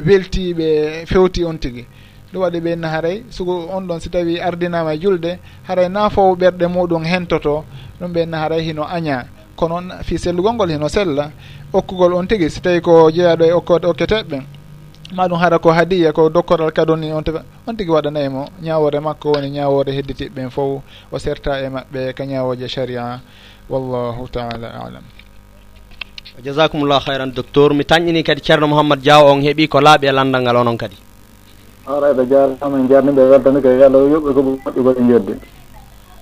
Speaker 1: welti ɓe fewti on tigui ɗum waɗi ɓe inna haray sugo on ɗon si tawi ardinama e julde haray na fof ɓerɗe muɗum hentoto ɗum ɓe inna haray hino aña. Kono fi sellugol ngol hino sella okkugol on tigui si tawi ko jeeyaɗo e okkode okketeɓe maɗum hara ko hadiya ko dokkoral kadoni on tigi on tigui waɗana emo ñawore makko woni ñawore hedditiɓeɓen fof o serta e maɓɓe ka ñawoje sharia. Wallahu taala alam.
Speaker 2: Jasakumllah hayran docteur. Mi tañƴini kadi ceerno mouhammad diaw on heeɓi ko laaɓi e landal ngal onon kadi.
Speaker 12: Arayɓe jarama en jarniɓe e weldani ko yo yoɓɓe ko moƴƴi koɓe jeddi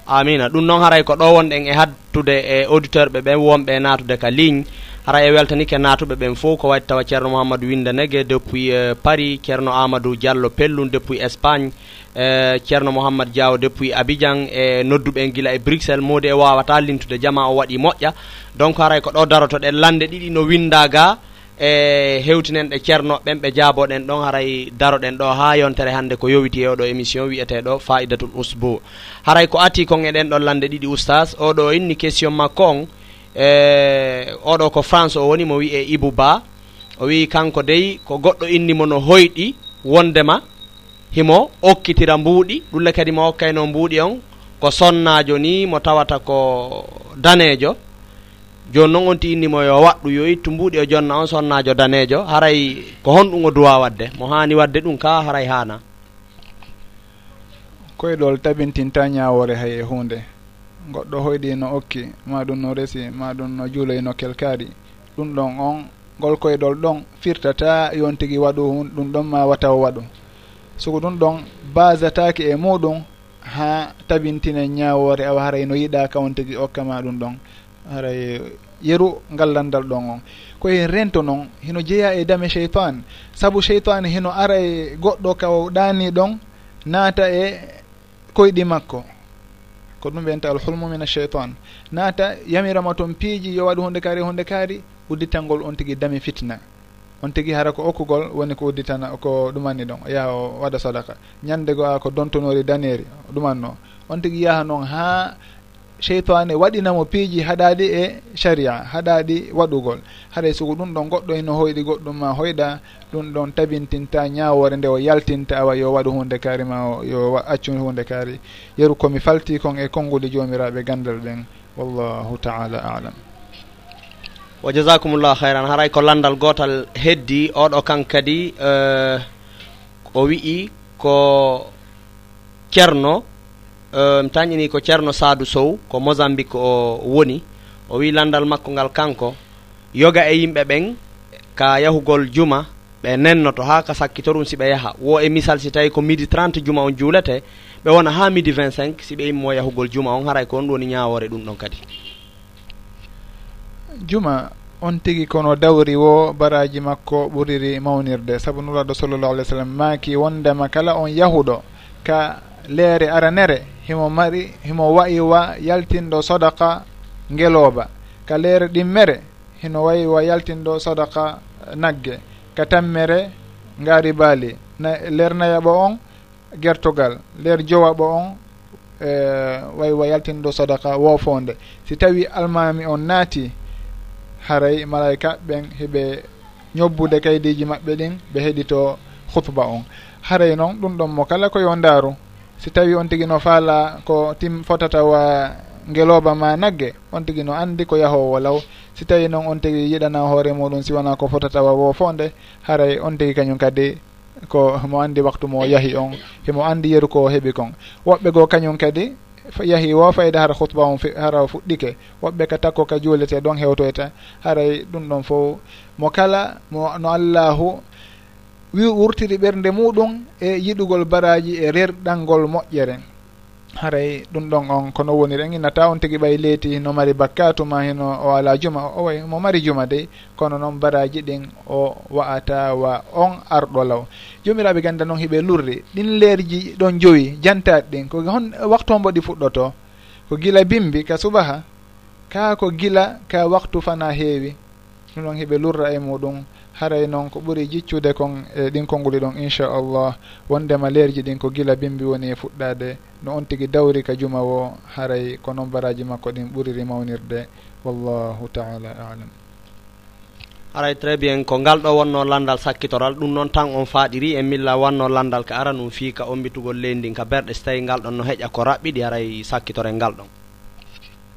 Speaker 2: amina. Ɗum noon haray ko ɗo wonɗen e hattude e auditeur ɓe ɓen wonɓe e natude ka ligne. ara e weltanike natuɓe ɓen fof ko waɗi tawa ceerno mouhamadou windanege depuis e, paris ceerno amadou diallo pellum depuis espagne e ceerno mouhammad diaw depuis abidjan e nodduɓen guila e bruxelles. Modi e wawata lintude jama o waɗi moƴƴa. Donc haray ko ɗo darotoɗen lande ɗiɗi no winda ga e hewtinen ɗe ceernoɓen ɓe jaaboɗen ɗon haray daroɗen ɗo ha yontere hannde ko yowiti e oɗo émission wiyeteɗo faidatul usbo haray ko ati kon e ɗen ɗon lande ɗiɗi oustas oɗo inni question makko on. e oɗo ko france o woni mo wi e ibou ba. O wi kanko dey ko goɗɗo innimo no hoyɗi wondema himo okkitira mbuuɗi. Ɗulle kadi mo hokkayno mbuuɗi on ko sonnajo ni mo tawata ko danejo joni noon on ti innimo yo waɗɗu yo ittu mbuuɗi o jonna on sonnajo danejo haray ko honɗum o duwa wadde. Mo hani wadde ɗum ka haray hana
Speaker 1: koyeɗol tabintinta ñawore hay e hunde goɗɗo hoyɗi no okki ma ɗum no resi ma ɗum no juuloy no kelkaari ɗum ɗon on ngol koyɗol ɗon firtata yon tigi waɗu ɗum ɗon ma wataw waɗu. Soko ɗum ɗon basataki e muɗum ha tabintine ñawore awa haray no yiɗa ka on tigi okkama ɗum ɗon. Haray yeru ngallandal ɗon on. Koye rento noon hino jeeya e dame cheytan saabu cheytan hino ara e goɗɗo ka o ɗani ɗon naata e koyɗi makko. ko ɗum wiyanta alhulmu min acheytan naata yamirama toon piiji yo waɗi hunde kaari hunde kaari udditangol on tigui dami fitna. On tigui hara ko okkugol woni ko udditana ko ɗumanni ɗon ya o waɗa sadaka ñande go a ko dontonori daneri ɗumanno. On tigui yaha noon ha cheytane waɗinamo piiji haɗaɗi e sharia haɗaɗi waɗugol. Haɗay sugo ɗum ɗon goɗɗo eno hoyɗi goɗɗum ma hoyɗa ɗum ɗon tabintinta ñawore nde o yaltinta awa yo waɗu hunde kaari ma o yo accu hunde kaari. Yeru komi falti kon e konngude jomiraɓe gandal ɗen wallahu taala alam.
Speaker 2: Wa jasakumullahu hayran haray ko landal gotal heddi oɗo kan kankadi eh, o wi'i ko ceerno mi tañini ko ceerno sadou sow ko mozambique o woni o wi landal makko ngal kanko yoga e yimɓe ɓen ka yahugol juma ɓe nennoto ha ka sakkitorum siɓe yaha. Wo e misal si tawi ko midi 30 juma on juulete ɓe wona ha midi 25 siɓe immo yahugol juma on. Haray ko on ɗum woni ñawore ɗum ɗon kadi.
Speaker 1: Juma on tigi kono dawri wo baraji makko ɓuriri mawnirde. Saabu nuraɗo sallllahu alih w sallam maaki wondema kala on yahuɗo ka leere aranere himo mari himo wayi wa yaltinɗo sodaka ngelooba. Ka leere ɗimmere hino wayi wa yaltinɗo sodaka nagge. Ka tammere ngaari baali. Na leer nayaɓo on gertogal. Leer jowaɓo on e wayi wa yaltinɗo sodaka woofonde si tawi almami on naati haray malayka ɓen heɓe ñobbude kaydiji maɓɓe ɗin ɓe heɗito hutba on. Haray noon ɗum ɗon mo kala koyo ndaaru. si tawi on tigi no faala ko tim fotata wa uh, ngelooba ma nagge on tigi no anndi ko yahowo law. Si tawi noon on tigi yiɗana hoore muɗum si wona ko fotata wa wo fonde haray on tigi kañum kadi ko mo anndi waktu mo yahi on himo anndi yeru ko heɓi kon. Woɓɓe goo kañum kadi yahi wo fayde hara hutba on hara fuɗɗike woɓɓe ka takko ka juulete ɗon hewtoyta haray ɗum ɗon fof mo kala mo no allahu wi wurtiri ɓernde muɗum e yiɗugol baraji e rerɗangol moƴƴere. Haray ɗum ɗon on kono woni ren innata on tigui ɓay leyti no mari bakkatuma heno o ala juma. O way mo mari juma dey kono noon baraji ɗin o wa'ata wa on arɗo law. Jomiraɓe ganda noon hiɓe lurri. Ɗin leerji ɗon joyi jantaɗi ɗin. Ko hon waktu o mboɗi fuɗɗoto ko gila bimbi ka subaha ka ko gila ka waktu fana heewi. Ɗum ɗon hiɓe lurra e muɗum. haray noon ko ɓuri jiccude kon e ɗin konnguli ɗon inchallah wondema leerji ɗin ko gila bimbi woni e fuɗɗade. No on tigi dawri ka juma wo haray ko noon baraji makko ɗin ɓuriri mawnirde wallahu taala alam.
Speaker 2: Aray très bien. Ko ngal ɗo wonno landal sakkitoral ɗum noon tan on faaɗiri en milla wanno landal ka ara num fii ka ombitugol leydi ndin ka berɗe so tawi ngal ɗon no heƴa ko raɓɓiɗi aray sakkitoren ngal ɗon.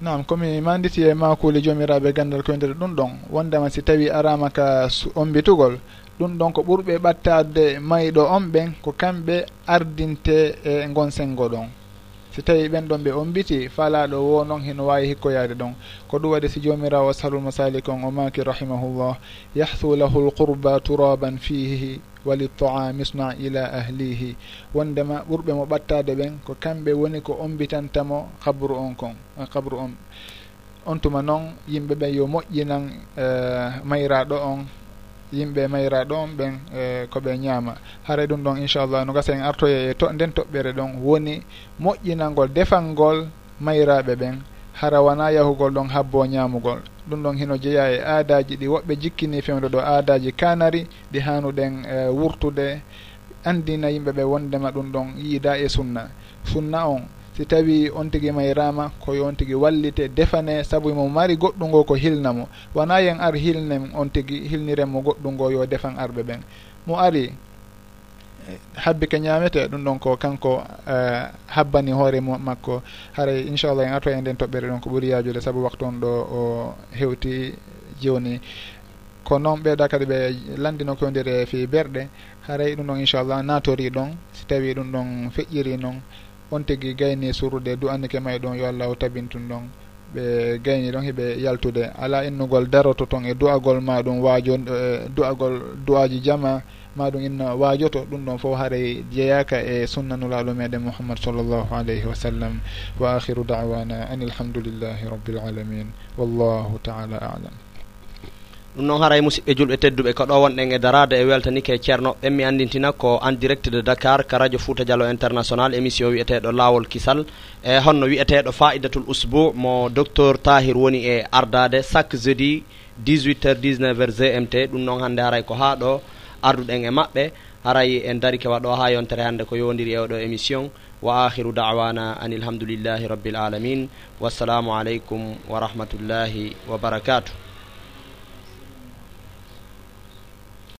Speaker 1: nam komi manditi e makuli jomiraɓe gandal koye nder ɗum ɗon wondema si tawi arama ka ombitugol ɗum ɗon ko ɓurɓe ɓattade mayiɗo on ɓen ko kamɓe ardinte e gon senggo ɗon. si tawi ɓen ɗon ɓe ombiti falaɗo wo noon heno wawi hikkoyade ɗon. Ko ɗum waɗi si jomirawo ashalu masalik on o maki rahimahullah yahsu lahu lqurba turaban fihi walittoami isna ila ahlihi. Wondema ɓurɓe mo ɓattade ɓen ko kamɓe woni ko ombitantamo kabru on kon eh, kabru on on. Tuma noon yimɓe ɓen yo moƴƴinan eh, mayraɗo on. yimɓe mayra ɗon ɓen e koɓe ñaama. Haara ɗum ɗon inchallah no gasa en artoye e to nden toɓɓere ɗon woni moƴƴinalngol defalngol mayraɓe ɓen. Hara wona yahugol ɗon habbo ñaamugol. Ɗum ɗon hino jeeya e aadaji ɗi. Woɓɓe jikkini fewde ɗo aadaji kanari ɗi hanuɗen e wurtude. Andina yimɓeɓe wondema ɗum ɗon yiida e sunna. Sunna on si tawi on tigi mayrama koye on tigi wallite defane saabu mo mari goɗɗungo ko hilna mo. Wona yen ar hilnen on tigi hilnirenmo goɗɗo ngo yo defan arɓe ɓen. Mo ari habbi ke ñamete ɗum ɗon ko kanko uh, habbani hoore makko. Haray inchallah en arto e nden toɓɓere ɗon ko ɓuuri yajude saabu waktu on ɗo o hewti joni. Ko noon ɓeeɗa kadi ɓe landino kewdiri fi berɗe. Haray ɗum ɗon inchallah natori ɗon. Si tawi ɗum ɗon feƴƴiri noon on tigui gayni surude du andike may ɗon yo allah o tabintun ɗon. Ɓe gayni ɗon heɓe yaltude. Ala innugol daroto toon e du'agol maɗum waajo e, du'agol du'aji jama maɗum inna waajoto. Ɗum ɗon fof haray jeeyaka e sunnanulaɗo meɗen mouhammad sallllahu alayhi wa sallam. Wa akhiru dawana an ilhamdulillahi rabbil alamin. Wallahu taala alam.
Speaker 2: ɗum noon haray e musidɓe julɓe tedduɓe ko ɗo wonɗen e darade e weltanike e ceernoɓɓen mi andintina ko en direct de dakar ka radio fouta dialo international émission wiyeteɗo lawol kisal. E honno wiyeteɗo faidatul usbou mo docteur tahir woni e ardade chaque jeudi 18 heures 19 heures gmt ɗum noon hannde haray ko ha ɗo arduɗen e maɓɓe. Haray en dari kewa ɗo ha yontere hannde ko yowdiri e oɗo émission. Wa akhiru dawana an ilhamdulillahi rabbil alamin. Wassalamu aleykum wa rahmatullahi wa barakatuh.